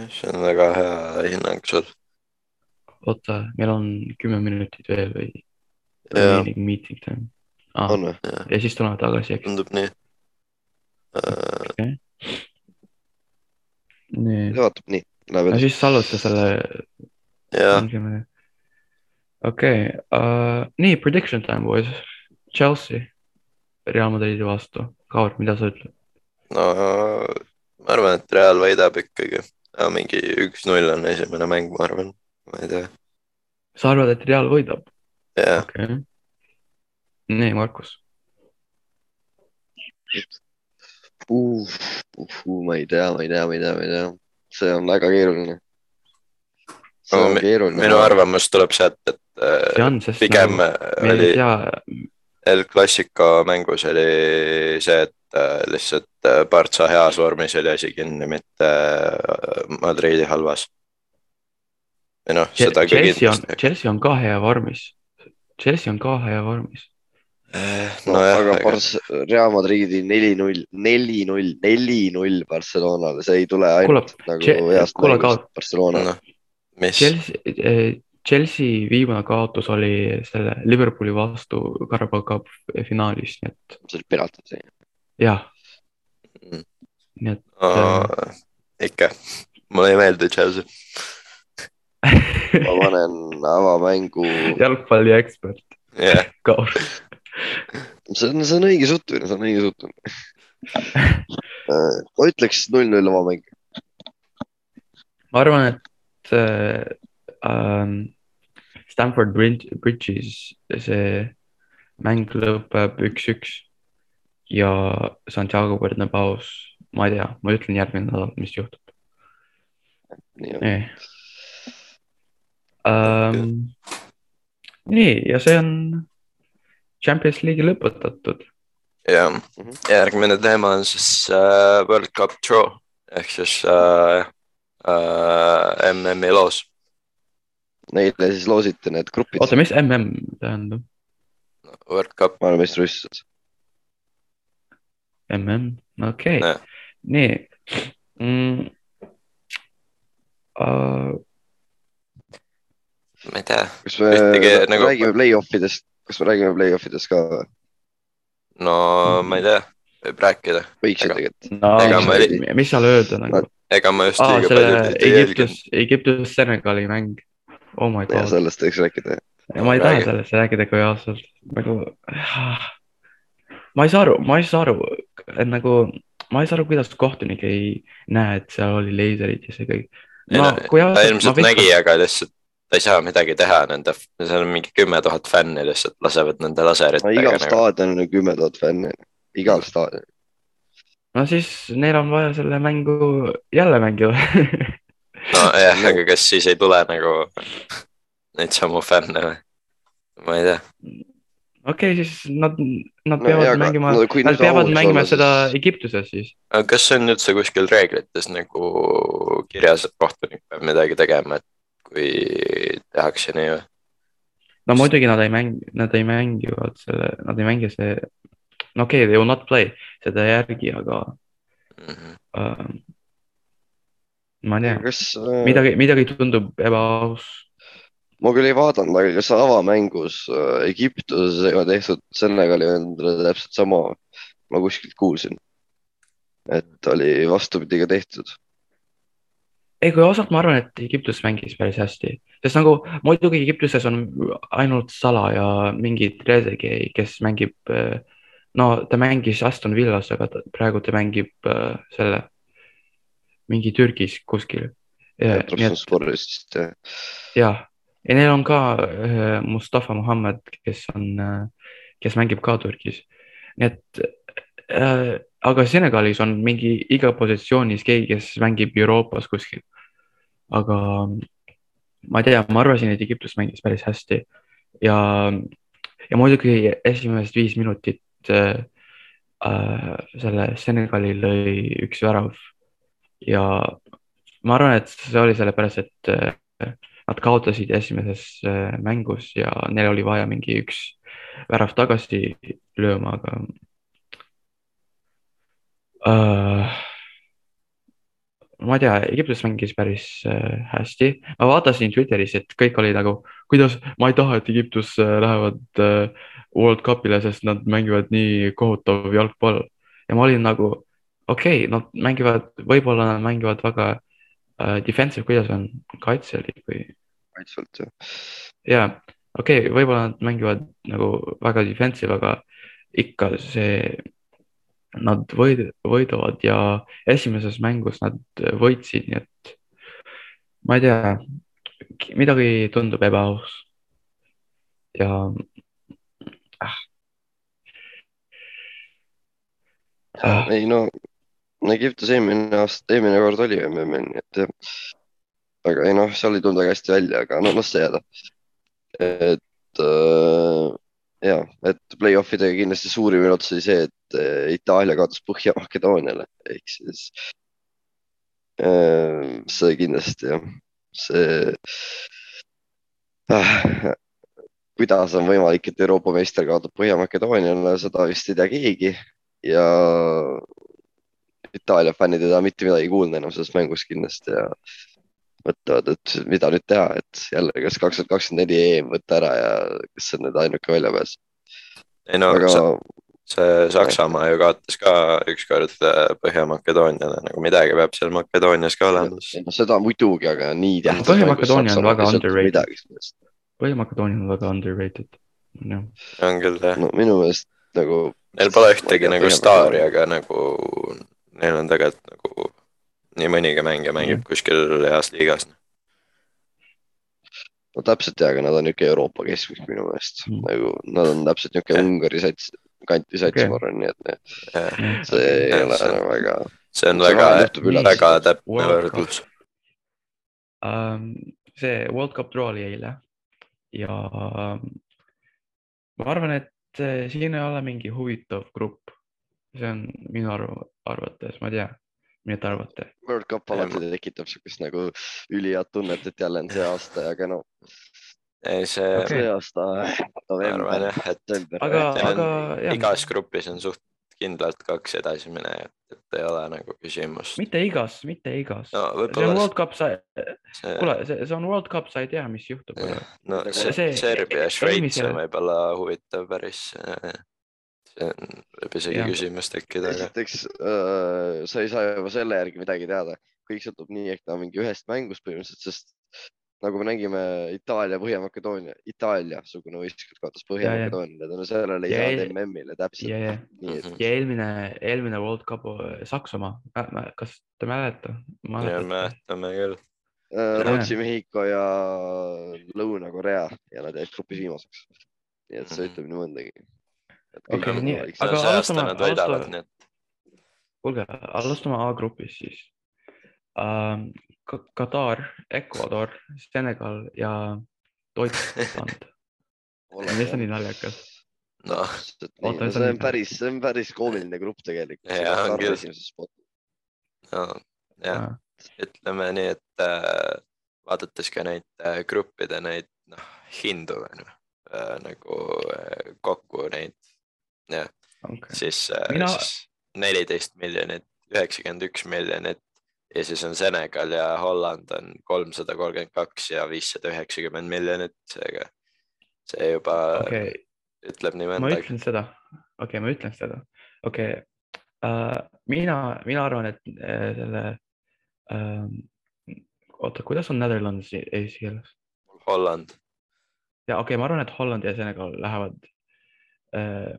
see on väga hea hinnang sul. oota, meil on kümme minutit veel või? Jah. Meeting time ah,. on või? ja siis tuleme tagasi, eks. tundub nii. Äh, nii, see vaatab nii, no siis salvesta selle. jah, okei, nii prediction time boys, Chelsea, Real Madridi vastu, Kaur, mida sa ütled? no ma arvan, et Real võidab ikkagi. mingi üks-null on esimene mäng, ma arvan, ma ei tea, sa arvad, et Real võidab? jah, okei okay.. nii, Markus, uh, uh, uh, ma ei tea, ma ei tea, ma ei tea, ma ei tea, see on väga keeruline. No on keeruline. minu arvamus tuleb sealt, et see äh, on, sest pigem nagu, me oli tea, El Clasico mängus oli see, et äh, lihtsalt äh, Partsa heas vormis oli asi kinni, mitte äh, Madridi halvas. või noh, seda Chelsea on. Chelsea on ka hea vormis. Chelsea on ka hea vormis. No, nojah, aga aga Barca, Real Madridi neli-null, neli-null, neli-null Barcelonale, see ei tule ainult Kuule, nagu heast mängust ka- Barcelona. noh, mis, Chelsea, Chelsea viimane kaotus oli selle Liverpooli vastu Carabao Cup finaalis, nii et see oli penalti see. jah, Mm. nii et no, ikka, mulle ei meeldi Chelsea. ma panen avamängu, <laughs> jalgpalli ekspert jah, Kaur. See on, see on õige suhtumine, see on õige suhtumine. ma ütleks null-null avamäng. ma arvan, et äh, ähm, Stanford Bridge- Bridges see mäng lõpeb üks-üks ja Santiago Bernabaus, ma ei tea, ma ütlen järgmine nädal, mis juhtub. nii ähm,. nii ja see on Champions League'i lõpetatud. ja Mhm. järgmine teema on siis äh, World Cup Draw ehk siis äh, äh, MM-i loos. Neile siis loositi need grupid oota, mis mm tähendab? World Cup, maailmameistrivõistlused. mm, okei Jah. okay., nii mm,. Uh, ma ei tea, kas me Ühtegi nagu... nagu- räägime play-off idest, kas me räägime play-off idest ka või? no ma ei tea, võib rääkida, võiksid Ega- tegelikult. no Ega ma mis, seal öelda nagu? ega ma just liiga selle palju Egiptus, Egiptus Senegali mäng. oh my ja god, sellest võiks rääkida. ma ei taha sellest rääkida kui ausalt, nagu. ma ei saa aru, ma ei saa aru, et nagu, ma ei saa aru, kuidas kohtunik ei näe, et seal oli leiserid ja see kõik. No no, kui ta ilmselt nägi, viskan, aga lihtsalt ta ei saa midagi teha nende, seal on mingi kümme tuhat fänni lihtsalt lasevad nende no laseritega igal nagu.. staadionil on kümme tuhat fänni, igal staadionil. no siis neil on vaja selle mängu jälle mängida <laughs> nojah, aga kas siis ei tule nagu neid samu fänne või? ma ei tea, okei, siis nad, nad No peavad jaa, aga mängima no nad peavad mängima olla, seda siis- Egiptuses siis. aga kas see on üldse kuskil reeglites nagu kirjas, et kohtunik peab midagi tegema, et kui tehakse nii või? no muidugi nad ei mängi, nad ei mängivad selle, nad ei mängi see, no okei okay,, they will not play seda järgi, aga Mhm. äh, ma ei tea, kas äh, midagi, midagi tundub ebaaus. ma küll ei vaadanud, aga kas avamängus äh, Egiptusega tehtud Senegali vendadele täpselt sama, ma kuskilt kuulsin. et oli vastupidi ka tehtud. ei, kui ausalt, ma arvan, et Egiptus mängis päris hästi, sest nagu muidugi Egiptuses on ainult Sala ja mingi Trezeguet, kes mängib, no ta mängis Aston Villas, aga ta, praegu ta mängib äh, selle mingi Türgis kuskil. vist jah. ja neil on ka äh, Mustafa Muhamed, kes on, kes mängib ka Türgis. nii et äh,, aga Senegalis on mingi iga positsioonis keegi, kes mängib Euroopas kuskil. aga ma ei tea, ma arvasin, et Egiptus mängis päris hästi ja, ja muidugi esimesed viis minutit äh, äh, selle Senegali lõi üks värav ja ma arvan, et see oli sellepärast, et äh, nad kaotasid esimeses äh, mängus ja neil oli vaja mingi üks värav tagasi lööma, aga äh, ma ei tea, Egiptus mängis päris äh, hästi, ma vaatasin Twitteris, et kõik oli nagu, kuidas, ma ei taha, et Egiptus äh, lähevad äh, World Cupile, sest nad mängivad nii kohutav jalgpall. Ja ma olin nagu, okei okay,, nad mängivad, võib-olla nad mängivad väga äh, defensive, kuidas on kaitselik või? Kaitsvalt jah. ja okei okay,, võib-olla nad mängivad nagu väga defensive, aga ikka see, nad võid, võidavad ja esimeses mängus nad võitsid, nii et ma ei tea, midagi tundub ebaaus. ja ah, Ah. ei no, Egiptus eelmine aasta, eelmine kord oli MM-il, nii et aga ei noh, seal ei tulnud väga hästi välja, aga no las see jääda. et äh, ja, et play-offidega kindlasti suurim üllatus oli see, et äh, Itaalia kaotas Põhja-Makedooniale ehk siis äh, see kindlasti jah, see äh, kuidas on võimalik, et Euroopa meister kaotab Põhja-Makedooniale, seda vist ei tea keegi ja Itaalia fännid ei taha mitte midagi kuulda enam sellest mängust kindlasti ja mõtlevad, et mida nüüd teha, et jälle, kas kaks tuhat kakskümmend neli EM võtta ära ja kas see on nüüd ainuke väljapääs. ei no aga sa, see Saksamaa ju kaotas ka ükskord äh, Põhja-Makedooniale, nagu midagi peab seal Makedoonias ka olema. ei no seda muidugi, aga nii tähtis. Põhja-Makedoonia on väga underrated. Põhja-Makedoonia on väga underrated. jah, on küll jah, no minu meelest nagu neil pole ühtegi nagu staari, aga nagu neil on tegelikult nagu nii mõnigi mängija mängib kuskil heas liigas. no täpselt ja, aga nad on niisugune Euroopa keskmik minu meelest Mm. nagu nad on täpselt niisugune Jah. Ungari sats, kanti sats Okei. ma arvan, nii et jah. see ei Jah, ole see- nagu väga, see on väga väga täpne World Cup. võrdlus. ähm, see World Cup draw oli eile ja ähm, ma arvan, et äh, siin ei ole mingi huvitav grupp. see on minu arv-, arvates, ma ei tea, mida te arvate? World Cup alati tekitab siukest nagu ülihead tunnet, et jälle on see aasta, aga no ei, see Okei. see aasta november, detsember. aga, aga igas grupis on suht kindlalt kaks edasiminejat, et ei ole nagu küsimust. mitte igas, mitte igas no see on World Cup, sa, see, kuule, see, see on World Cup, sa ei tea, mis juhtub. no See- see, see- Serbia ja Šveits on võib-olla huvitav päris. See võib isegi Jah. küsimus tekkida, aga esiteks äh, sa ei saa juba selle järgi midagi teada, kõik sõltub nii ehk naa mingi ühest mängust põhimõtteliselt, sest nagu me nägime Itaalia, Põhja-Makedoonia, Itaalia-sugune võistkond kaotas Põhja-Makedooniale, tänu sellele ei Ja saanud ei- MM-ile täpselt ja, ja, nii, et Mhm. ja eelmine, eelmine World Cup äh, Saksamaa, kas te mäletate? ja mäletame küll. äh, Rootsi, Mehhiko ja Lõuna-Korea ja nad jäid grupis viimaseks. nii et see Mhm. ütleb nii mõndagi. Okei, nii- aga alustame- alustame- kuulge, alustame A-grupis siis ähm,. Katar, Ecuador, Senegal ja Deutschland. mis on nii naljakas? noh, see on nii- päris, see on päris koomiline grupp tegelikult. Jaa, on küll. no jah, ütleme nii, et äh, vaadates ka neid äh, gruppide neid noh, hindu äh, nagu äh, kokku neid, jah, okay.. siis Mina- Mina... neliteist miljonit, üheksakümmend üks miljonit ja siis on Senegal ja Holland on kolmsada kolmkümmend kaks ja viissada üheksakümmend miljonit, seega see juba okay. ütleb nii ma mõndagi. ütlen seda, okei okay,, ma ütlen seda, okei okay. uh,. mina, mina arvan, et uh, selle uh,, oota, kuidas on Netherlands eesti keeles? Holland, ja okei okay,, ma arvan, et Holland ja Senegal lähevad uh,.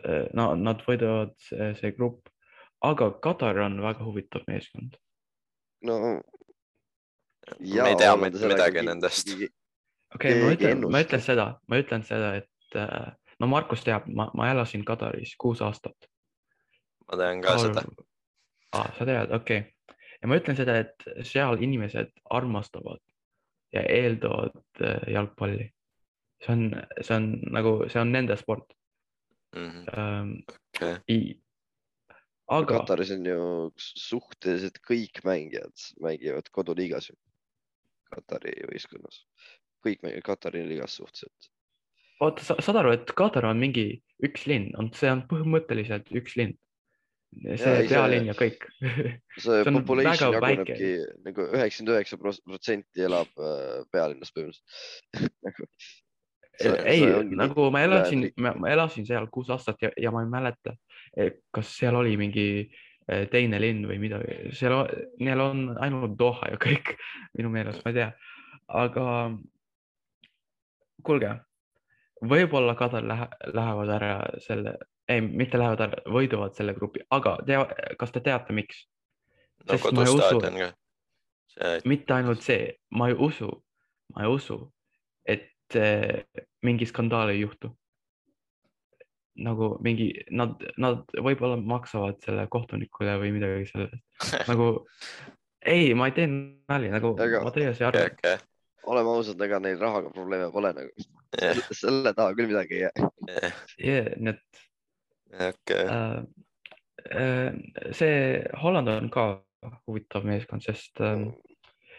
Uh, no nad võidavad see, see grupp, aga Katar on väga huvitav meeskond. no me ei tea mitte midagi nendest. okei ma ütlen, ma ütlen seda, ma ütlen seda, et uh, no Markus teab, ma, ma elasin Kataris kuus aastat. ma tean ka seda. aa, sa tead, okei okay.. ja ma ütlen seda, et seal inimesed armastavad ja eeldavad äh, jalgpalli. see on, see on nagu, see on nende sport Mhm, ähm,. okei, aga Kataris on ju suhteliselt kõik mängijad mängivad koduliigas ju. Katari võistkonnas, kõik mängivad Katari liigas suhteliselt. oota, sa saad aru, et Katar on mingi üks linn, on, see on põhimõtteliselt üks linn. See ei, pealinn ja kõik. <laughs> see <laughs> See on population jagunebki nagu üheksakümmend üheksa protsenti elab äh, pealinnas põhimõtteliselt. <laughs> ei, nagu ma elasin, ma elasin seal kuus aastat ja, ja ma ei mäleta, kas seal oli mingi eh, teine linn või midagi, seal, neil on ainult Doha ja kõik <laughs> minu meelest, ma ei tea, aga kuulge, võib-olla Katar lähe, lähevad ära selle, ei, mitte lähevad ära, võidavad selle grupi, aga tea, kas te teate, miks? no usu- kodustaadion ka. see, mitte ainult see, ma ei usu, ma ei usu, et mingi skandaal ei juhtu. nagu mingi, nad, nad võib-olla maksavad selle kohtunikule või midagi sellist, <laughs> nagu ei, ma ei tee nalja, nagu Aga- ma tõesti okei, arvan, okei, oleme ausad, ega neil rahaga probleeme pole nagu. jah, <laughs> selle taha küll midagi ei jää. yeah, nii et okei, äh, äh, see Holland on ka huvitav meeskond, sest äh,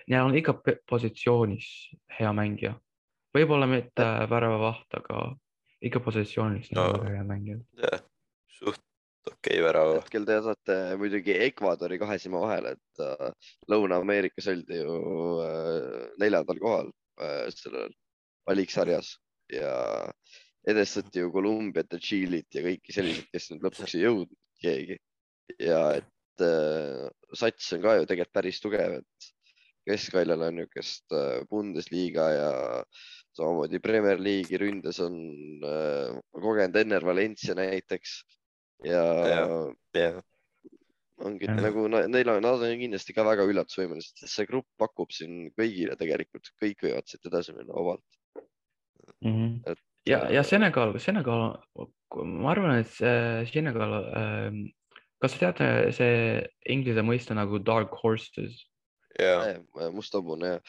neil on iga positsioonis hea mängija. Võib-olla mitte väravavaht, aga iga positsioonis No. no. väga hea mängija. jah, suht okei värav. hetkel te saate muidugi Ecuadori kahe silma vahele, et äh, Lõuna-Ameerikas oldi ju äh, neljandal kohal äh, sellel valiksarjas ja edestati ju Kolumbiat ja Tšiilit ja kõiki selliseid, kes nüüd lõpuks ei jõudnud keegi. ja et äh, sats on ka ju tegelikult päris tugev, et keskväljal on niisugust äh, Bundesliga ja samamoodi Premier League'i ründes on äh, kogenud Enner Valencia näiteks ja, ja Jah. jah, ongi Jah. nagu na- neil on, nad on kindlasti ka väga üllatusvõimelised, sest see grupp pakub siin kõigile tegelikult, kõik võivad siit edasi minna vabalt. Mm -hmm. Et, ja, äh, ja Senegal, Senegal, ma arvan, et see Senegal äh,, kas te teate see inglise mõiste nagu dark horses? ja, must hobune ja,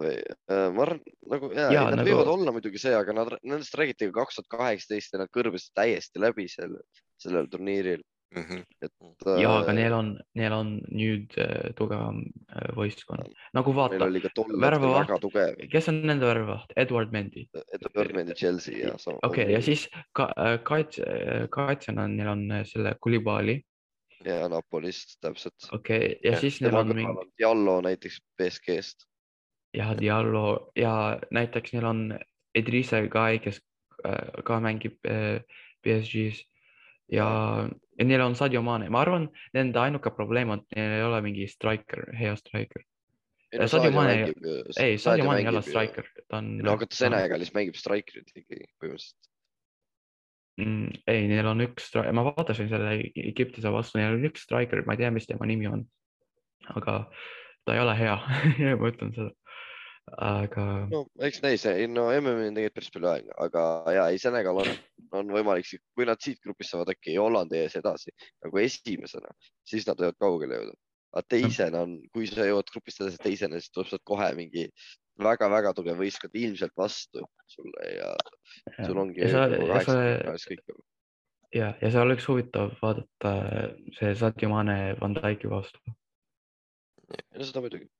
või äh, ma arvan nagu ja, ja nad nagu- võivad olla muidugi see, aga nad, nendest räägiti ka kaks tuhat kaheksateist ja nad kõrbesid täiesti läbi sel, sellel turniiril. Mhm. ja, aga neil on, neil on nüüd äh, tugevam äh, võistkond, nagu vaata, tugev, kes on nende värvaht, Edward Mendy. Edward Mendy Chelsea ja sama. okei okay,, ja siis ka, äh, kaitse, kaitsjana neil on äh, selle Kulibali, ja Napolist täpselt. okei okay,, ja siis neil on mingi Diallo näiteks BSG-st. Ja Diallo ja näiteks neil on Idrissa Guy, kes äh, ka mängib äh, PSG-s ja, ja neil on Sadio Mane, ma arvan, nende ainuke probleem on, et neil ei ole mingi striker, hea striker. Sadio Mane- ei, Sadio Mane ei ole. striker, ta on. no aga ta Senegalis mängib strikerit ikkagi põhimõtteliselt. mm,. ei, neil on üks, ma vaatasin selle Egiptuse vastu, neil on üks striker, ma ei tea, mis tema nimi on. aga ta ei ole hea <laughs> ma ütlen seda. Aga no eks näis, no MM-il on tegelikult päris palju aega, aga ja ei, Senegal on, on võimalik, kui nad siit grupist saavad äkki Hollandi ees edasi nagu esimesena, siis nad võivad kaugele jõuda. aga teisena on, kui sa jõuad grupist edasi teisena, siis tuleb sealt kohe mingi väga-väga tugev võistkond ilmselt vastu sulle ja sul ongi ja nagu ja see oleks huvitav vaadata see Sadio Mane Van Dyke'i vastu. no seda muidugi.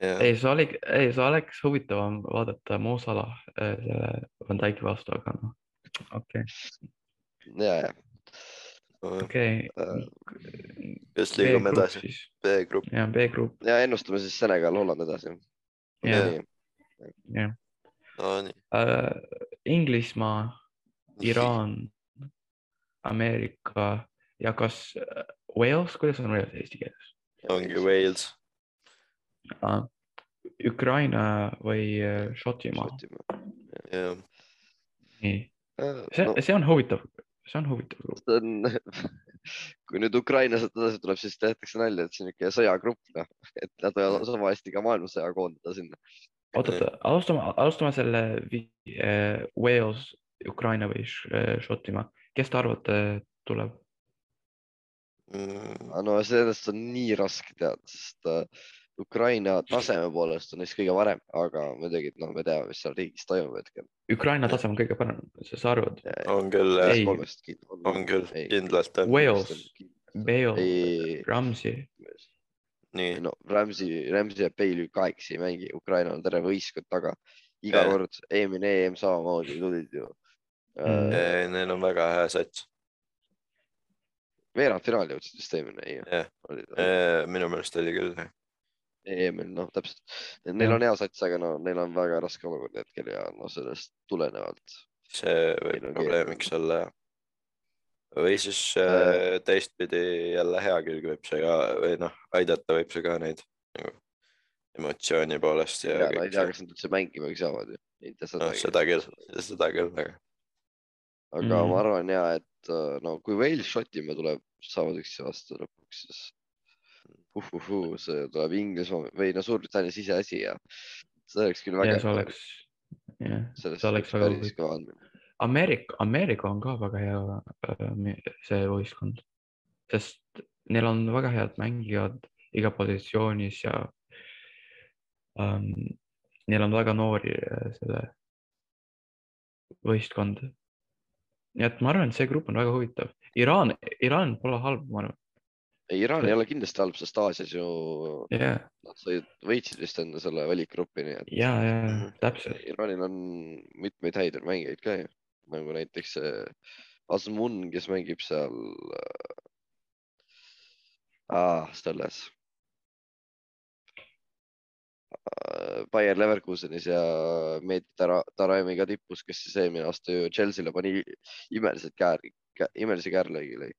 ei, see oli, ei, see oleks huvitavam vaadata Mo Salah äh, selle Van Dyke'i vastu, aga noh, okei, ja, ja okei. just liigume edasi, B-grupp. jah, B-grupp, ja ennustame siis Senegal, Holland edasi. jah, jah. Nonii. Inglismaa, Iraan, Ameerika ja kas äh, Wales, kuidas on Wales eesti keeles? ongi Wales. Ukraina või äh, Šotimaa, jah, nii, see, see on huvitav, see on huvitav grupp. see on, <laughs> kui nüüd Ukraina sealt edasi tuleb, siis tehtakse nalja, et see on niisugune sõjagrupp, noh, et nad võivad sama hästi ka maailmasõja koondada sinna. oot-oot, alustame, alustame selle äh, Wales, Ukraina või äh, Šotimaa, kes te arvate tuleb? Mm, no sellest on nii raske teada, sest äh, Ukraina taseme poolest on neist kõige parem, aga muidugi, noh, me teame, mis seal riigis toimub hetkel. Ukraina tase on kõige parem, sa arvad? on küll, on küll, on. Wales, Bale, ei, Ramsey, nii, no Ramsey, Ramsey ja Bale ju kahekesi ei mängi, Ukraina on terve võistkond taga. iga Jah. kord, eelmine EM samamoodi tulid ju Mm. äh,. neil on väga hea sats. veerandfinaali jõudsid vist eelmine, ei Jah. minu meelest oli küll. EM-il, noh, täpselt. Neil on hea sats, aga no neil on väga raske olukord hetkel ja no sellest tulenevalt. see võib probleemiks olla jah. või siis äh, teistpidi jälle hea külg võib see ka või noh, aidata võib see ka neid nagu emotsiooni poolest ja, ja no ei tea, kas nad üldse mängimagi saavad ju. noh, sedagi. seda küll, seda küll, aga aga Mhm. ma arvan ja, et äh, no kui Wales, Šotimaa tuleb, saavad üksteise vastu lõpuks, siis uhuhuu, see tuleb Inglismaa või no Suurbritannia siseasi ja see oleks küll vägev. see oleks, jah, see oleks väga huvitav. Ameerika, Ameerika on ka väga hea äh, see võistkond, sest neil on väga head mängijad iga positsioonis ja ähm, neil on väga noori äh, selle võistkond. nii et ma arvan, et see grupp on väga huvitav. Iraan, Iraan pole halb, ma arvan. ei, Iraan ei ole kindlasti halb, sest Aasias ju ja, nad said, võitsid vist enda selle valikgrupi, nii et ja, ja Mhm. täpselt. Iraanil on mitmeid häid mängijaid ka ju, nagu näiteks see Asmun, kes mängib seal äh, selles äh, Bayer Leverkusenis ja Meet Tara- Taremiga tipus, kes siis eelmine aasta ju Chelsea'le pani imelised käär, imelise käärlõigi lõi.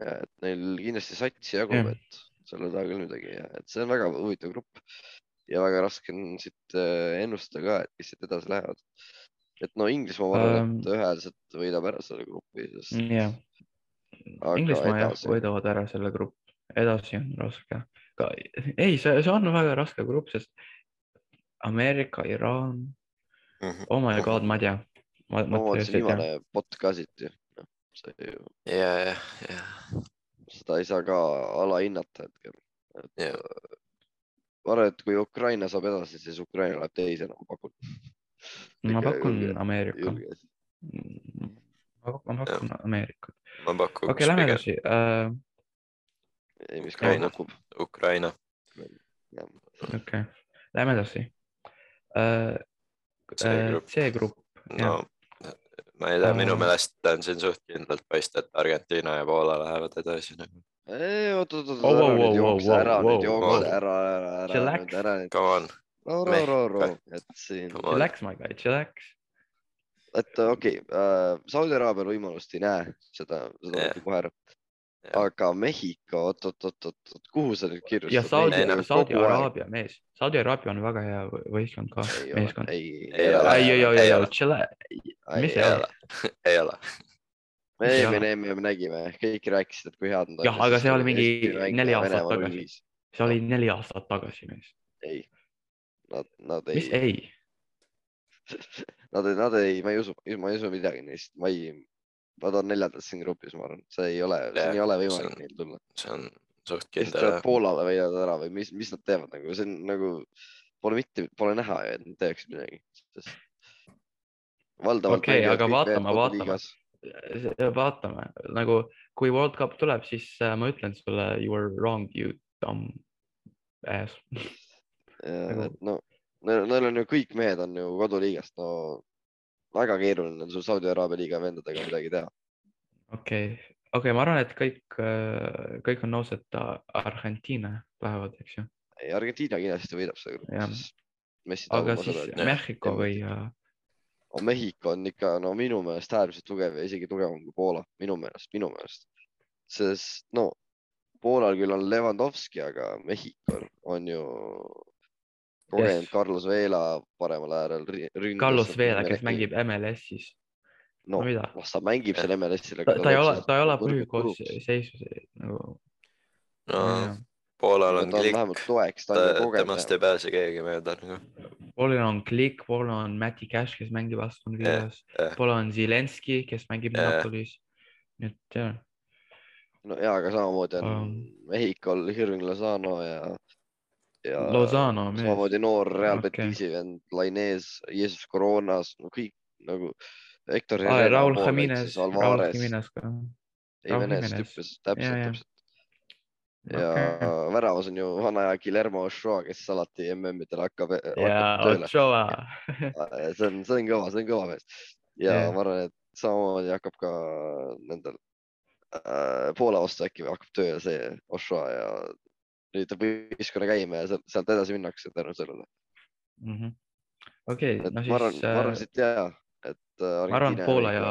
Et neil kindlasti satsi jagub Jah., et selle taha küll midagi ja et see on väga huvitav grupp ja väga raske on siit äh, ennustada ka, et kes siit edasi lähevad. et no Inglismaa, ma arvan Ähm. um,, et ühehäälselt võidab ära selle grupi, sest jah, aga Inglismaa jah, edasi, võidavad ära selle grupp, edasi on raske. ei, see, see on väga raske grupp, sest Ameerika, Iraan, Mhm. oh my god, ma ei tea. ma, ma ma ei tea. viimane bot ka siit ju, see ju, ja, ja, ja, seda ei saa ka alahinnata hetkel. ja ma arvan, et kui Ukraina saab edasi, siis Ukraina läheb teisena, ma pakun. ma pakun Ameerika. ma pakun, pakun Ameerikat. ma pakuks okei, lähme edasi uh,. ei, mis Ukraina. ka pakub. Ukraina. okei okay., lähme edasi uh,. C-grupp. C-grupp, no ma ei tea, minu Äh. meelest on siin suht kindlalt paista, et Argentiina ja Poola lähevad edasi nagu. oot, oot, oot, Oh, ära nüüd jookse, ära nüüd jookse, ära, ära, ära ära nüüd. Come on, ro, ro, ro, et siin, chillax my guy, chillax. et okei okay,, Saudi Araabial võimalust ei näe, seda, seda yeah. kohe ära. Jah. aga Mehhiko, oot, oot, oot, oot, oot, kuhu sa nüüd kirjutad? ja Saudi Saudi Araabia mees, Saudi Araabia on väga hea võ- võistkond ka, meeskond. ei, Ei ei ole. ei, ei, ei, Ei ei ole., chillax, mis ei <laughs> ei ole ei ole. me eelmine EM nägime, kõik rääkisid, et kui head nad Jah, aga see oli mingi neli aastat tagasi.. see oli neli aastat tagasi mees. ei, nad, nad mis ei, ei? <laughs> nad ei, nad ei, ma ei usu, ma ei usu midagi neist, ma ei, nad on neljandad siin grupis, ma arvan, see ei ole, siin ei ole see võimalik on- neil tulla. see on suht kindel. Poolale võidavad ära või mis, mis nad teevad nagu, see on nagu, pole mitte, pole näha ju, et nad teeksid midagi, sest valdavalt Okei, mängivad aga vaatame, vaatame. vaatame, nagu kui World Cup tuleb, siis äh, ma ütlen sulle you are wrong, you dumb ass. Nagu- no neil on ju kõik mehed on ju koduliigast, no väga keeruline on sul Saudi Araabia liiga vendadega midagi teha. okei okay. okei okay,, ma arvan, et kõik, kõik on nõus, et Argentiina lähevad, eks ju, ei, Argentiina kindlasti võidab seda gruppi, aga siis Mehhiko või äh, Mehhiko on ikka no minu meelest äärmiselt tugev ja isegi tugevam kui Poola, minu meelest, minu meelest. sest no Poolal küll on Levandovski, aga Mehhikol on ju kogenud Yes. Carlos Vela paremal äärel. Carlos Vela, kes mängib MLS-is, no, no mida, las ta mängib seal MLS-il. ta, ta ei ole, ta ei ole põhikoosseisus nagu. no Poolal on ta on klikk, temast ei pääse keegi mööda nagu. Poolil on Klik, Poolil on Mati Cash, kes mängib Aston Villas jah., Poolil on Zelenski, kes mängib Jah. Napolis. nii et jah, no ja, aga samamoodi on Um. Mehhikol Irving Lozano ja, ja Lozano samamoodi noor Real Okei. Betisi vend, Lainez, Jesus Coronas, no kõik nagu Hector ah,. Raul Jimenez Raul Jimenez ka. Jimenez tüppes, täpselt, täpselt. ja Okei. väravas on ju vana aja Guillermo Ochoa, kes alati MM-idel hakkab, ja hakkab tööle. Ochoa, see on, see on kõva, see on kõva mees. ja yeah. ma arvan, et samamoodi hakkab ka nendel äh, Poola vastu äkki hakkab tööle see Ochoa ja üritab võistkonna käima ja sealt- edasi minnakse tänu sellele. Mhm. okei, et no ma arvan, siis ma arvan äh, siit ja, et äh, ma arvan Argentiina Poola ja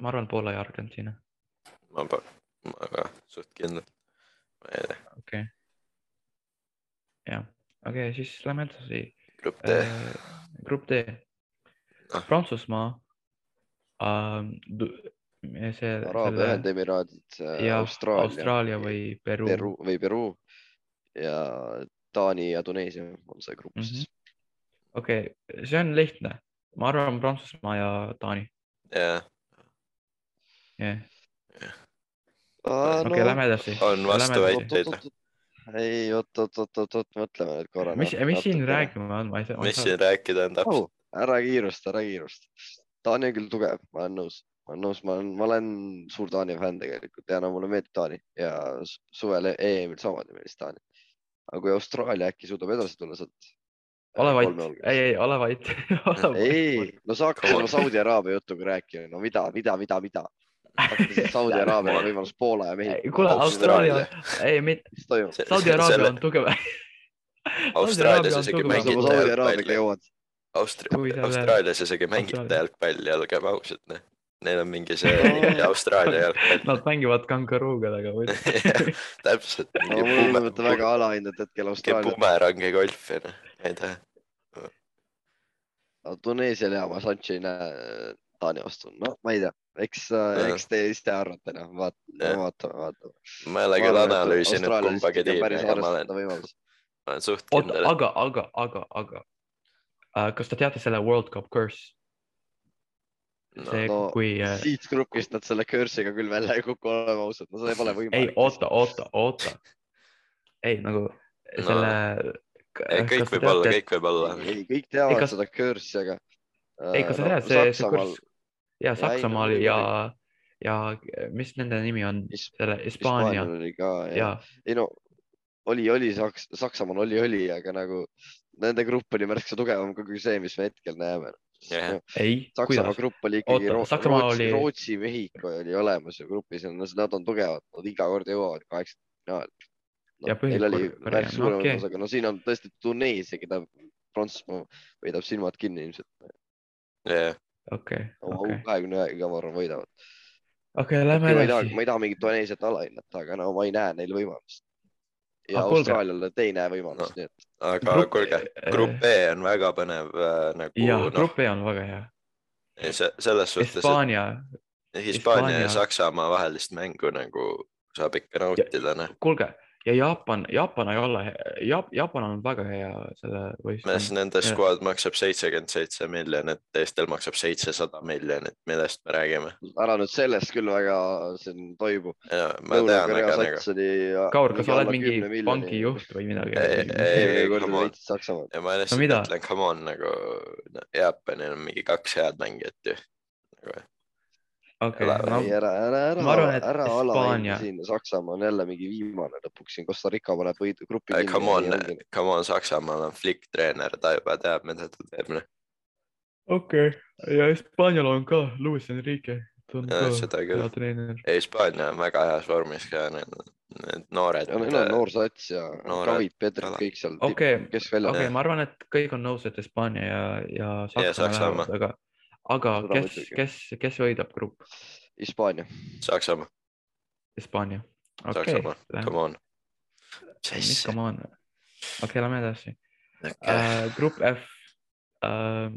ma arvan Poola ja Argentiina, ma, ma ka suht kindel. ma ei tea, okei okay.. jah, okei okay,, siis lähme edasi grupp D, äh,. grupp D Ah., Prantsusmaa äh,. see, Araabia Ühendemiraadid, ja Austraalia, Austraalia või Peruu, Peru või Peruu ja Taani ja Tuneesia on see grupp siis. okei okay,, see on lihtne, ma arvan Prantsusmaa ja Taani, jah, jah, Ah, okei, lähme edasi. on vastuväiteid. ei, oot, oot, oot, oot, oot, mõtleme nüüd korra. mis, mis siin? rääkima on, ma ei saa, mis siin rääkida on täpselt? rahu, ära kiirusta, ära kiirusta. Taani on küll tugev, ma olen nõus, ma olen nõus, ma olen, ma olen suur Taani fänn tegelikult ja no mulle meeldib Taani ja su- suvel EM-il samamoodi meeldis Taani. Aga kui Austraalia äkki suudab edasi tulla sealt. ole vait, ei, ei ole vait. <laughs> ei, no sa hakkasid on. oma Saudi Araabia jutuga rääkima, no mida, mida, mida, mida? Saudi Araabiaga võimalus Poola ja Mehhiko. kuule, Austraalia, ei, mitte? Saudi Araabia on tugev. <laughs> Austraalias on isegi Araabiaga jalgpalli. Austraalias isegi Austraalia. jalgpalli, olgem ausad, noh. Neil on mingi see Austraalia jalgpall. Nad mängivad kangaruugadega <laughs> või? täpselt. no tundub, et te väga alahindat hetkel mingi Austraaliat. bumerangi golfi, noh, ma ei tea. Tuneesial ja ma Sanchi ei näe Taani vastu, no ma ei tea, eks, eks te ise arvate, noh, vaatame, vaatame, vaatame. ma ei ole küll analüüsinud kumbagi tiimi, aga ma olen, ma olen suht kindel, aga, aga, aga, aga äh, kas te teate selle World Cup curse? See no kui äh,, siit grupist nad selle curse'iga küll välja ei kuku, oleme ausad, no see pole ei võimalik. oota, oota, oota. ei nagu selle ei, kõik võib olla, kõik võib olla. ei, kõik teavad Ei, kas- seda curse'i, aga. ei, kas sa tead, see, see kurss ja Saksamaal ei, no ja, ja mis nende nimi on, His- selle Hispaania ja, ja ei no oli, oli Saks-, Saksamaal oli, oli, aga nagu nende grupp oli märksa tugevam kui see, mis me hetkel näeme. Ei, Saksamaa kuidas, grupp oli ikkagi Oota, Rootsi oli-, Rootsi, Mehhiko oli olemas ju grupis ja nad on tugevad, nad iga kord jõuavad kaheksakümne finaali Ja no,. Neil oli no suurem okei. okay., aga no siin on tõesti Tuneesia, keda Prantsusmaa võidab silmad kinni ilmselt. jah, okei, oma okei, kahekümne ühega ma arvan võidavad. okei, lähme ma ei taha, edasi ma. ei taha mingit Tuneesiat alahinnata, aga no ma ei näe neil võimalust. Ja Ah. Austraaliale te ei näe võimalust No. no., nii et aga Grupp- kuulge, grupp E on väga põnev äh, nagu ja noh, grupp E on väga hea. selles suhtes, Hispaania, et Hispaania ja Saksamaa vahelist mängu nagu saab ikka nautida, noh. kuulge ja Jaapan, Jaapan ei ole, Jaap-, Jaapan on väga hea selle mees võistkonna. nende Ja- squad maksab seitsekümmend seitse miljonit, teistel maksab seitsesada miljonit, millest me räägime. ära nüüd sellest küll väga siin toibu. ja ma tean, Lõuna-Korea aga nagu. Kaur, kas sa oled mingi pangi juht või midagi? Ei, ei, Saksamaad. ja ma lihtsalt no, ütlen, come on nagu no, Jaapanil on mingi kaks head mängijat ju nagu,. Okei Ela- no, ära, ära, ära ma arvan,, et ära Hispaania- siin, Saksamaa on jälle mingi viimane lõpuks siin, Costa Rica paneb võidu grupi Ei, come on come on, Saksamaal on Flick treener, ta juba teab, mida ta teeb. noh. okei okay. ja Hispaanial on ka Luis Enrique, Ja, seda küll. Hispaania on väga heas vormis ka, need, need noored. ja neil on noor sats ja noored David, Pedrik ala-, kõik seal okei, keskväljas okei, jah. ma arvan, et kõik on nõus, et Hispaania ja, ja Saksamaa Saksamaa. lähevad, aga, aga Seda kes kes, kes võidab grupp? Hispaania. Saksamaa, Hispaania. okei come on. mis come on, okei okay,, lähme edasi Okay. uh,. grupp F uh,,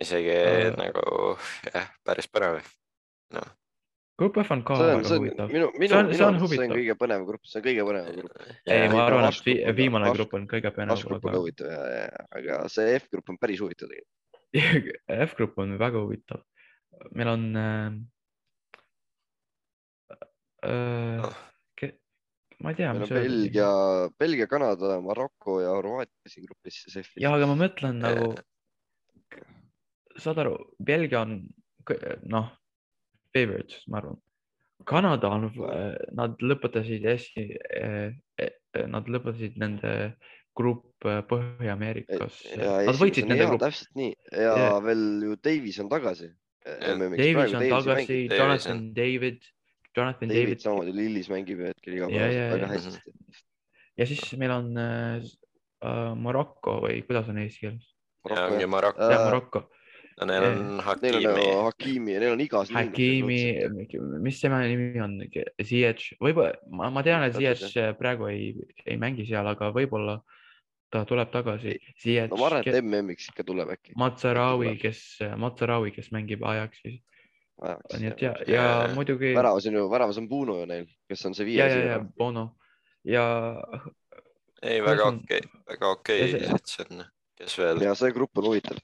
isegi Äh. nagu jah, päris põnev. Grupp F on ka see on, väga see on huvitav. minu, minu, minu see on arvates see on kõige põnevam grupp, see on kõige põnevam grupp. ei, ma arvan, et vi viimane grupp on kõige H-grupp on ka põnevam, huvitav ja, ja, aga see F-grupp on päris huvitav tegelikult. <laughs> F-grupp on väga huvitav. meil on äh,. Äh, Ah. ma ei tea, meil on Belgia, Belgia, Kanada, Maroko ja Horvaatia siin grupis siis F-is. ja, aga ma mõtlen nagu, saad aru, Belgia on noh, favorites, ma arvan. Kanada on, nad lõpetasid esi, nad lõpetasid nende grupp Põhja-Ameerikas. Nad võitsid nende gruppi. täpselt nii ja Jaa. veel ju Davis on tagasi. Davis on tagasi, Jonathan on- David, Jonathan David David samamoodi, Lillis mängib hetkel igapäevaselt väga ja. hästi. ja siis meil on äh, Maroko või kuidas on eesti keeles? Maroko, Maroko, no neil on Neil on Hakimi Hakimi ja neil on igas. Hakimi, mis tema nimi on, Ziyech, võib-olla, ma, ma tean, et Ziyech praegu ei, ei mängi seal, aga võib-olla ta tuleb tagasi. No ma arvan, et MM-iks ikka tuleb äkki. Matsarawi, kes, Matsarawi, kes mängib Ajaxis, nii et ja, ja Jaa. muidugi. väravas on ju, väravas on Bruno ju neil, kes on see ja, ja, ja viies. Bono ja ei väga okei, väga okei Ja see- on, kes veel, ja see grupp on huvitav.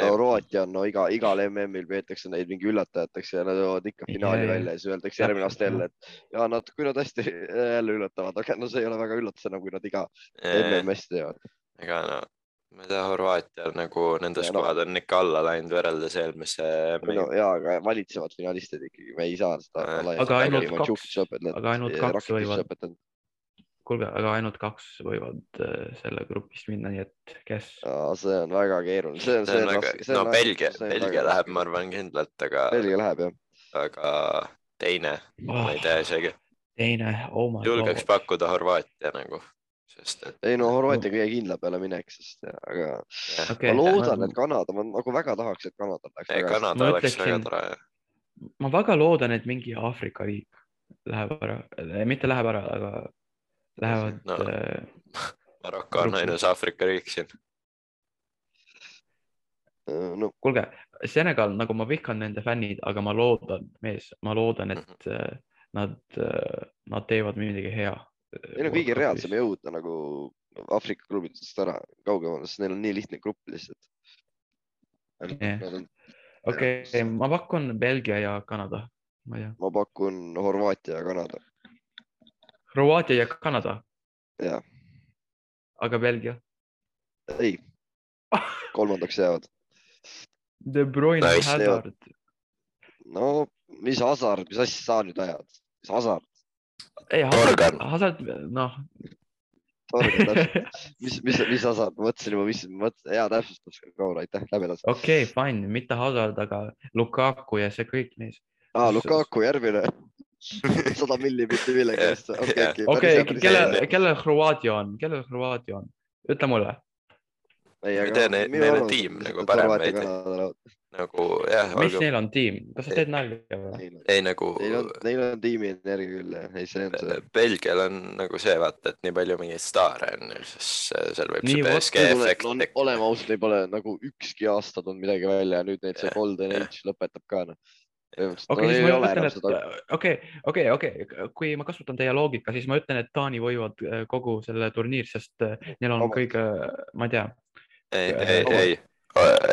Horvaatia on no iga, igal MM-il peetakse neid mingi üllatajateks ja nad jõuavad ikka finaali ja. välja ja siis öeldakse järgmine aasta jälle, et ja nad, kui nad hästi jälle üllatavad, aga no see ei ole väga üllatus enam, kui nad iga MM hästi teevad. ega no ma ei tea, Horvaatial nagu nende Ja no- skuad on ikka alla läinud võrreldes eelmise no ja, aga valitsevad finalistid ikkagi, me ei saa seda aga ainult kaks- aga ainult kaks võivad-. kuulge, aga ainult kaks võivad äh, selle grupist minna, nii et kes? Aa, see on väga keeruline, see on, see on väga no on Belgia, Belgia väga läheb, ma arvan kindlalt, aga, Belgia läheb jah. aga teine, ma ei tea isegi, teine, oh my julgeks god. pakkuda Horvaatia nagu, sest et ei no Horvaatia kõige kindla peale minek, sest aga okei ma loodan, et Kanada, ma nagu väga tahaks, et Kanada läheks ei väga. Kanada Ma oleks väga ütleksin- tore. ma väga loodan, et mingi Aafrika riik läheb ära, mitte läheb ära, aga lähevad No. Maroko on ainus Aafrika riik siin. no kuulge, Senegal, nagu ma vihkan nende fännid, aga ma loodan, mees, ma loodan, et Mhm. äh, nad, nad teevad midagi hea. neil on kõige reaalsem jõuda nagu Aafrika klubidest ära kaugemale, sest neil on nii lihtne grupp lihtsalt. Okei, ma pakun Belgia ja Kanada, ma ei tea, ma pakun Horvaatia ja Kanada, Horvaatia ja Kanada, jah, aga Belgia. ei, <laughs> kolmandaks jäävad. De Bruyne Nice, Hazard, no mis Hazard, mis asja sa nüüd ajad, mis Hazard, ei Hazard Hazard, noh. <laughs> mis, mis, mis Hazard, ma mõtlesin juba, mis, hea täpsustus, Kaur, aitäh, lähme edasi. okei, fine, mitte Hazard, aga Lukaku ja see kõik mees. aa, Lukaku järgmine, <laughs> sada milli mitte millegi eest, okei, okei. okei, kelle, kellel Horvaatia on, kellel Horvaatia on, ütle mulle. ei, Ma ei tea, neil- neil on tiim nagu parem veidi. nagu jah, mis olgu, neil on tiim, kas sa teed nalja või? Neil on, ei nagu neil on, neil on tiimi energia küll jah, ei see on see. Belgial on nagu see vaata, et nii palju mingeid staare on, siis seal võib Nii, see BSG efekt tekkida. oleme ausad, neil pole nagu ükski aasta tulnud midagi välja ja nüüd neid see Golden. Age lõpetab ka noh. okei, siis ma ütlen, et okei, okei, okei, kui ma kasutan teie loogika, siis ma ütlen, et Taani võivad äh, kogu selle turniir, sest äh, neil on Vabandust. kõige, ma ei tea, ei, Äh, ei, ei,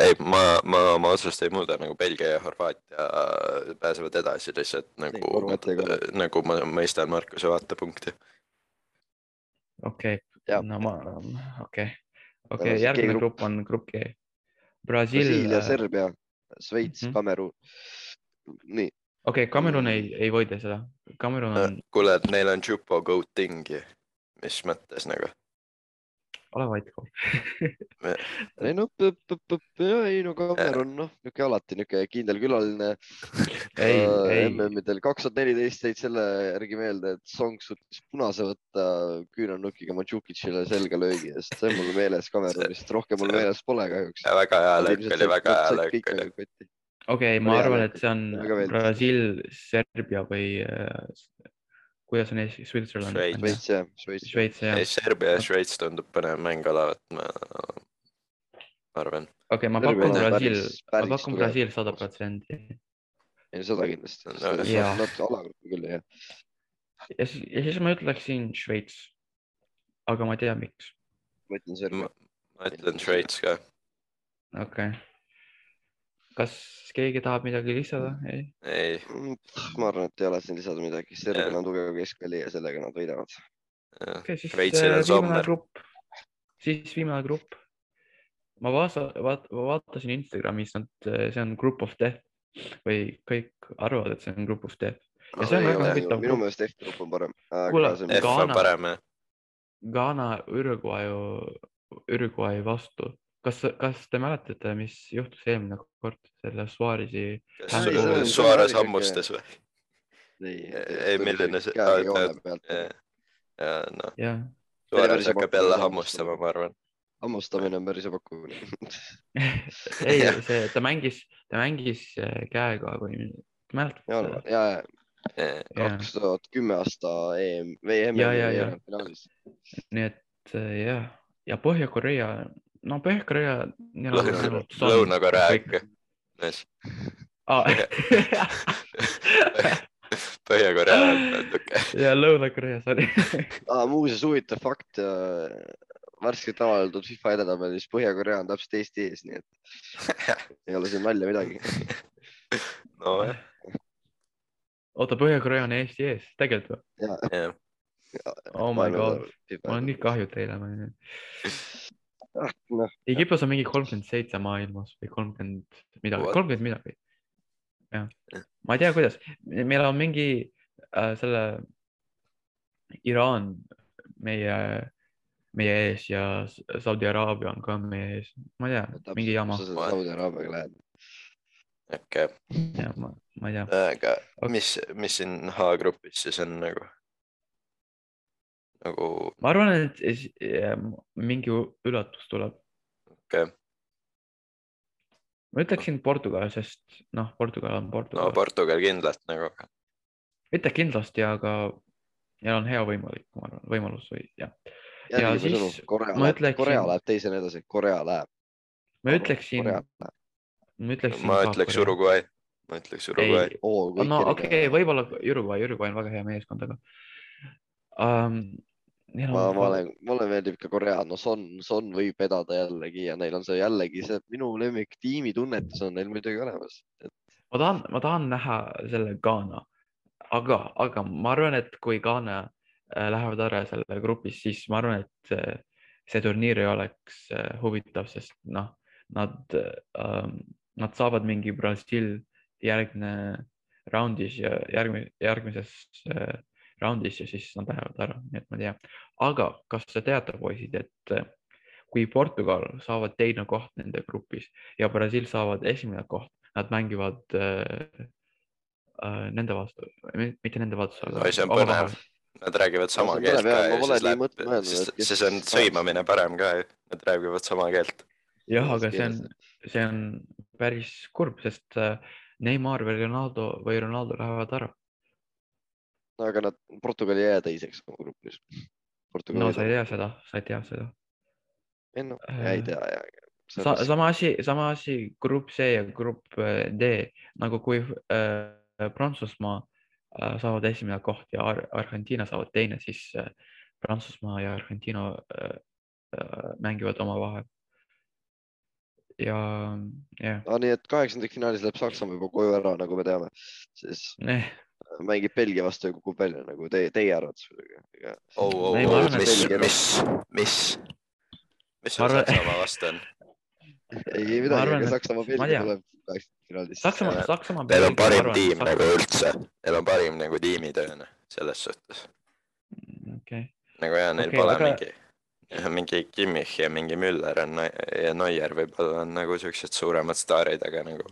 ei, ma, ma oma otsust ei muuda, nagu Belgia ja Horvaatia pääsevad edasi lihtsalt nagu nagu ma mõistan Markuse vaatepunkti. okei no ma, okei, okei, järgmine grupp on grupp G. Brasiil Brasiilia, Serbia, Šveits Mhm. mm, -hmm. Nii, okei okay,, Cameron ei, ei võida seda. Cameron on, kuule, et neil on Jupo Goating ju, mis mõttes nagu? ole vait, <laughs> ei no, ei no Kamerun, noh, niisugune alati niisugune kindel külaline. <laughs> ei, ei, MM-idel kaks tuhat neliteist jäid selle järgi meelde, et Song suutis punase võtta küünarnukiga Mandžukitšile selga löögi eest, see on mul meeles Kamerunist, rohkem mul meeles pole kahjuks. väga hea löök oli, väga hea löök oli. okei, ma Oli arvan, et see on. Brasiil, Serbia või äh, kuidas on Eesti, Switzerland, Šveits. Jah, Šveits. Šveits jah ei,. Serbia ja Šveits tundub põnev mäng olevat, ma arvan. okei, ma Serbia pakun on Brasiil ma pakun. Brasiil sada protsenti. ei, seda kindlasti No,. jaa. natuke alagruppi küll jah. ja siis, ja siis ma ütleksin Šveits. aga ma ei tea, miks. ma ütlen Serbia ma. ma ütlen Šveits ka. okei okay.. Kas keegi tahab midagi lisada? ei? ei, Mm, ma arvan, et ei ole siin lisada midagi, Serbial on tugev keskväli ja sellega nad võidavad. okay,, siis äh, on viimane grupp, siis viimane grupp. ma vaata-, vaat-, vaatasin Instagramis, nad, see on group of death või kõik arvavad, et see on group of death. ja see on Ei väga huvitav minu grupp. meelest F-grupp on parem. Kuule, F on Ghana- parem jah. Ghana, Uruguay, Uruguay vastu. kas, kas te mäletate, mis juhtus eelmine kord selle Suarezi? On- Suarez hammustas või? ei Ei, milline see- käega aa, joone et- pealt. ja noh, jah, Suarez hakkab jälle hammustama, ma arvan. hammustamine on päris ebakuulne. <laughs> ei, see, ta mängis, ta mängis äh, käega või, mäletad ja, ja, ja Jah. kaks tuhat kümme aasta EM või Ja, ja, ja. EM finaalis. nii et äh, jah, ja Põhja-Korea, no <laughs> Põhja-Korea. Lõuna-Korea ikka. Põhja-Korea on natuke. ja Lõuna-Korea, sorry. Ah, muuseas huvitav fakt. värskelt avaldatud FIFA edetabelis Põhja-Korea on täpselt Eesti ees, nii et <laughs> ei ole siin nalja midagi. nojah, oota, Põhja-Korea on Eesti ees, tegelikult või? ja, jah. Oh my god, mul on nii. kahju teile. Egiptus on mingi kolmkümmend seitse maailmas või kolmkümmend midagi, kolmkümmend midagi. jah Jah., ma ei tea, kuidas, meil on mingi äh, selle Iraan meie, meie ees ja Saudi Araabia on ka meie ees, ma ei tea, mingi jama, Saudi Araabiaga läheb. okei, ja ma, ma ei tea. aga mis, mis siin H-grupis siis on nagu? Nagu ma arvan, et es- mingi üllatus tuleb. okei okay., ma ütleksin Portugal, sest noh, Portugal on Portugal no,. Portugal kindlalt nagu. mitte kindlasti, aga neil on hea võimalik, ma arvan, võimalus või jah. Ja järgime siis Korea ma ütleksin- Korea läheb teisena edasi, Korea läheb. ma ütleksin, ma ütleksin. ma ütleks. Uruguay, ma ütleks Uruguay. oo, kõik no okei okay,, võib-olla Uruguay, Uruguay on väga hea meeskond, aga um,. ma, ma olen, mulle meeldib ka Korea, no Son, Son võib vedada jällegi ja neil on see jällegi see minu lemmik tiimitunnetus on neil muidugi olemas. ma tahan, ma tahan näha selle Ghana, aga, aga ma arvan, et kui Ghana äh, lähevad ära selle grupis, siis ma arvan, et see turniir ei oleks äh, huvitav, sest noh, nad äh,, nad saavad mingi Brasiil järgne raundis ja järgmine, järgmises äh, raundis ja siis nad lähevad ära, nii et ma ei tea. aga kas te teate, poisid, et äh, kui Portugal saavad teine koht nende grupis ja Brasiil saavad esimene koht, nad mängivad äh, äh, nende vastu, mitte nende vastu, Oi, see on põnev.. Nad räägivad sama see on keelt põnev, ka ja siis läheb siis siis on sõimamine parem ka nad räägivad sama keelt. jah, aga see on, see on päris kurb, sest Neimar või Ronaldo või Ronaldo lähevad ära. Aga nad, Portugal ei jää teiseks oma grupis. no sa ei tea seda, sa ei tea seda. ei noh, ei tea ja. Sa, sama asi, sama asi grupp C ja grupp äh, D nagu kui äh, Prantsusmaa äh, saavad esimene koht ja Ar Argentiina saavad teine, siis äh, Prantsusmaa ja Argentiina äh, äh, mängivad omavahel. ja, jah no,. nii et kaheksandikfinaalis läheb Saksamaa juba koju ära, nagu me teame, siis Eh, mängib Belgia vastu ja kukub välja nagu te, teie arvates muidugi. oh, oh, oh, arvan, mis, mis, mis, mis sul arvan- Saksamaa vastu on? ei midagi, arvan, aga Saksamaa ma Belgia tuleb kaheksakümnendfinaalis. Saksamaa, Saksamaa. Neil on parim tiim nagu. üldse, neil on parim nagu tiimitöö selles suhtes. okei, nagu ja neil Okei, pole aga- mingi, mingi Kimmich ja mingi Müller on ja Neuer võib-olla on nagu siuksed suuremad staarid, aga nagu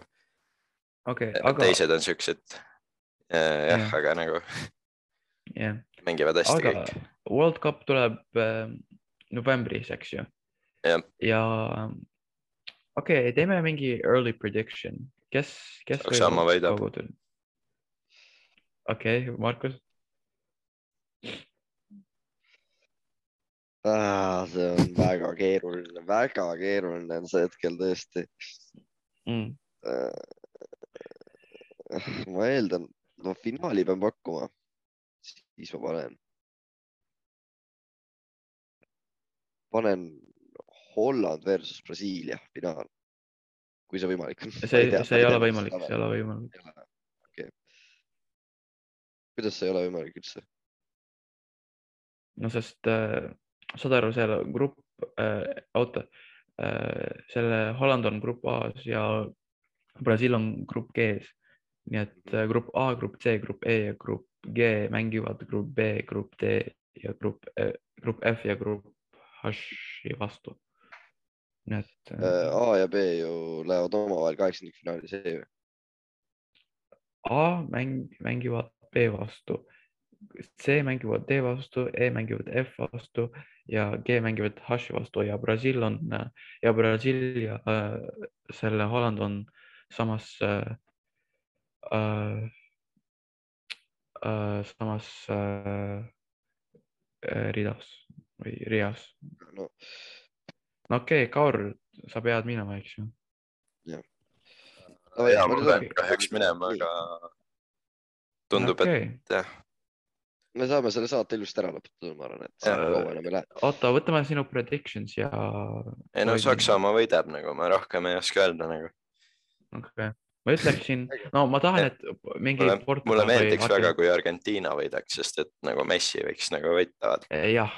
okei, aga... aga, teised on siuksed. Jah Jah., aga nagu jah, mängivad hästi aga kõik. World Cup tuleb äh, novembris, eks ju. Jah. ja okei okay,, teeme mingi early prediction, kes, kes. Saksamaa võidab.. okei okay,, Markus, Ah, see on väga keeruline, väga keeruline on see hetkel tõesti. mm.. ma eeldan, no finaali pean pakkuma, siis ma panen, panen Holland versus Brasiilia finaal, kui see võimalik on. see, see ei ole võimalik, see ei ole võimalik. okei. kuidas see ei ole võimalik üldse? no sest äh, saad aru, seal grupp äh,, oota äh,, selle Holland on grupp A-s ja Brasiil on grupp G-s. Nii et äh, grupp A, grupp C, grupp E ja grupp G mängivad grupp B, grupp D ja grupp äh,, grupp F ja grupp H-i vastu. nii et äh, A ja B ju lähevad omavahel kaheksandikfinaali, see ju. A mäng, mängivad B vastu, C mängivad D vastu, E mängivad F vastu ja G mängivad H vastu ja Brasiil on ja Brasiil ja äh, selle Holland on samas äh, äh, äh, samas äh, äh, ridas või reas. no no okei okay,, Kaur, sa pead minema, eks ju. Ja ma ma nüüd pean lähen. kahjuks minema, aga tundub, et okay.. me saame selle saate ilusti ära lõpetada, ma arvan, et kaua enam ei lähe. oota, võtame sinu predictions ja. ei no Saksamaa võidab nagu, ma rohkem ei oska öelda nagu. okay.. Ma ütleksin, no ma tahan, et mingi mulle, või meeldiks Argen- väga, kui Argentiina võidaks, sest et nagu Messi võiks nagu võita, vaata. jah,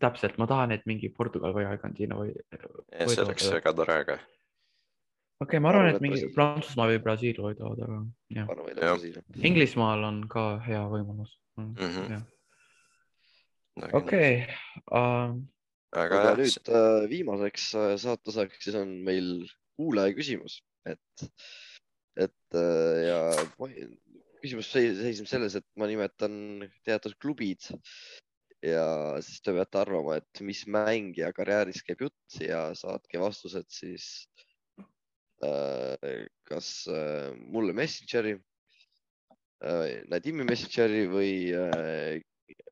täpselt, ma tahan, et mingi Portugal või Argentiina või. see oleks väga tore, aga okei okay,, ma arvan, et mingi. Prantsusmaa või Brasiil võidavad, aga jah. Inglismaal on ka hea võimalus. Mhm. okei okay, uh,, aga nüüd äh, viimaseks äh, saateosaks siis on meil kuulaja küsimus, et, et äh, ja küsimus seis- seisneb selles, et ma nimetan teatud klubid ja siis te peate arvama, et mis mängija karjääris käib jutt ja saatke vastused siis äh, kas äh, mulle Messengeri äh,, Nadimi Messengeri või äh,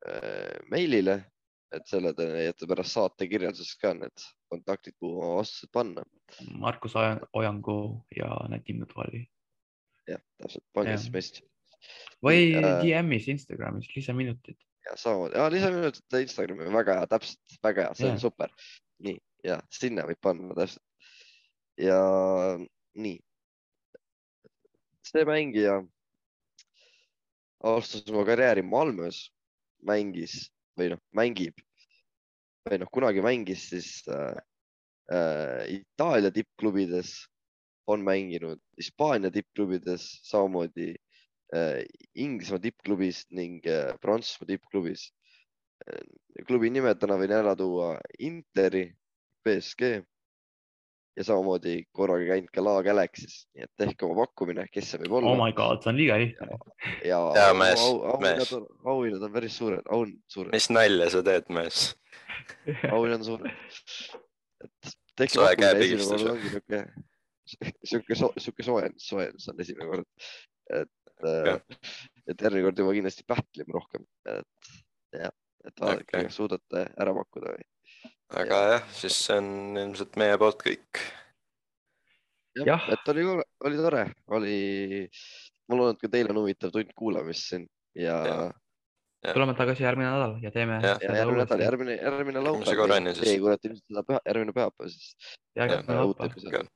äh, meilile, et selle te leiate pärast saate kirjelduses ka need kontaktid, kuhu oma vastused panna. Markus Oja- Ojangu ja Nadim Nutvali jah, täpselt, pange siis Messenger või äh, DM-is Instagramis lisaminutid. ja samamoodi, ja lisaminutid Instagrami, väga hea, täpselt, väga hea, see on Jah. super. nii ja sinna võib panna täpselt. ja nii. see mängija alustas oma karjääri Malmös, mängis või noh, mängib või noh, kunagi mängis siis äh, äh, Itaalia tippklubides, on mänginud Hispaania tippklubides, samamoodi äh, Inglismaa tippklubis ning äh, Prantsusmaa tippklubis äh,. klubi nimedena võin ära tuua Interi, BSG ja samamoodi korraga käinud ka La Galaxy's, nii et tehke oma pakkumine, kes see võib olla oh my god, see on liiga lihtne. ja mees, au- auhinnad mees. on, auhinnad on päris suured, aun- suured, mis nalja sa teed, mees? <laughs> auhinnad on suured. et tehke Soe pakkumine, esimene käepigistus kord ongi niuke, siuke, siuke soojendus, soojendus on esimene kord. et, et järgmine kord juba kindlasti pähklime rohkem, et jah, et vaadake okay., kas suudate ära pakkuda või. Aga jah, siis see on ilmselt meie poolt kõik. Jah. et oli, oli tore, oli, ma loodan, et ka teil on huvitav tund kuulamist siin ja, Jah. ja tuleme tagasi järgmine nädal ja teeme ja järgmine nädal, järgmine, järgmine laupäev. Teie kuulete ilmselt järgmine pühapäev siis. järgmine laupäev.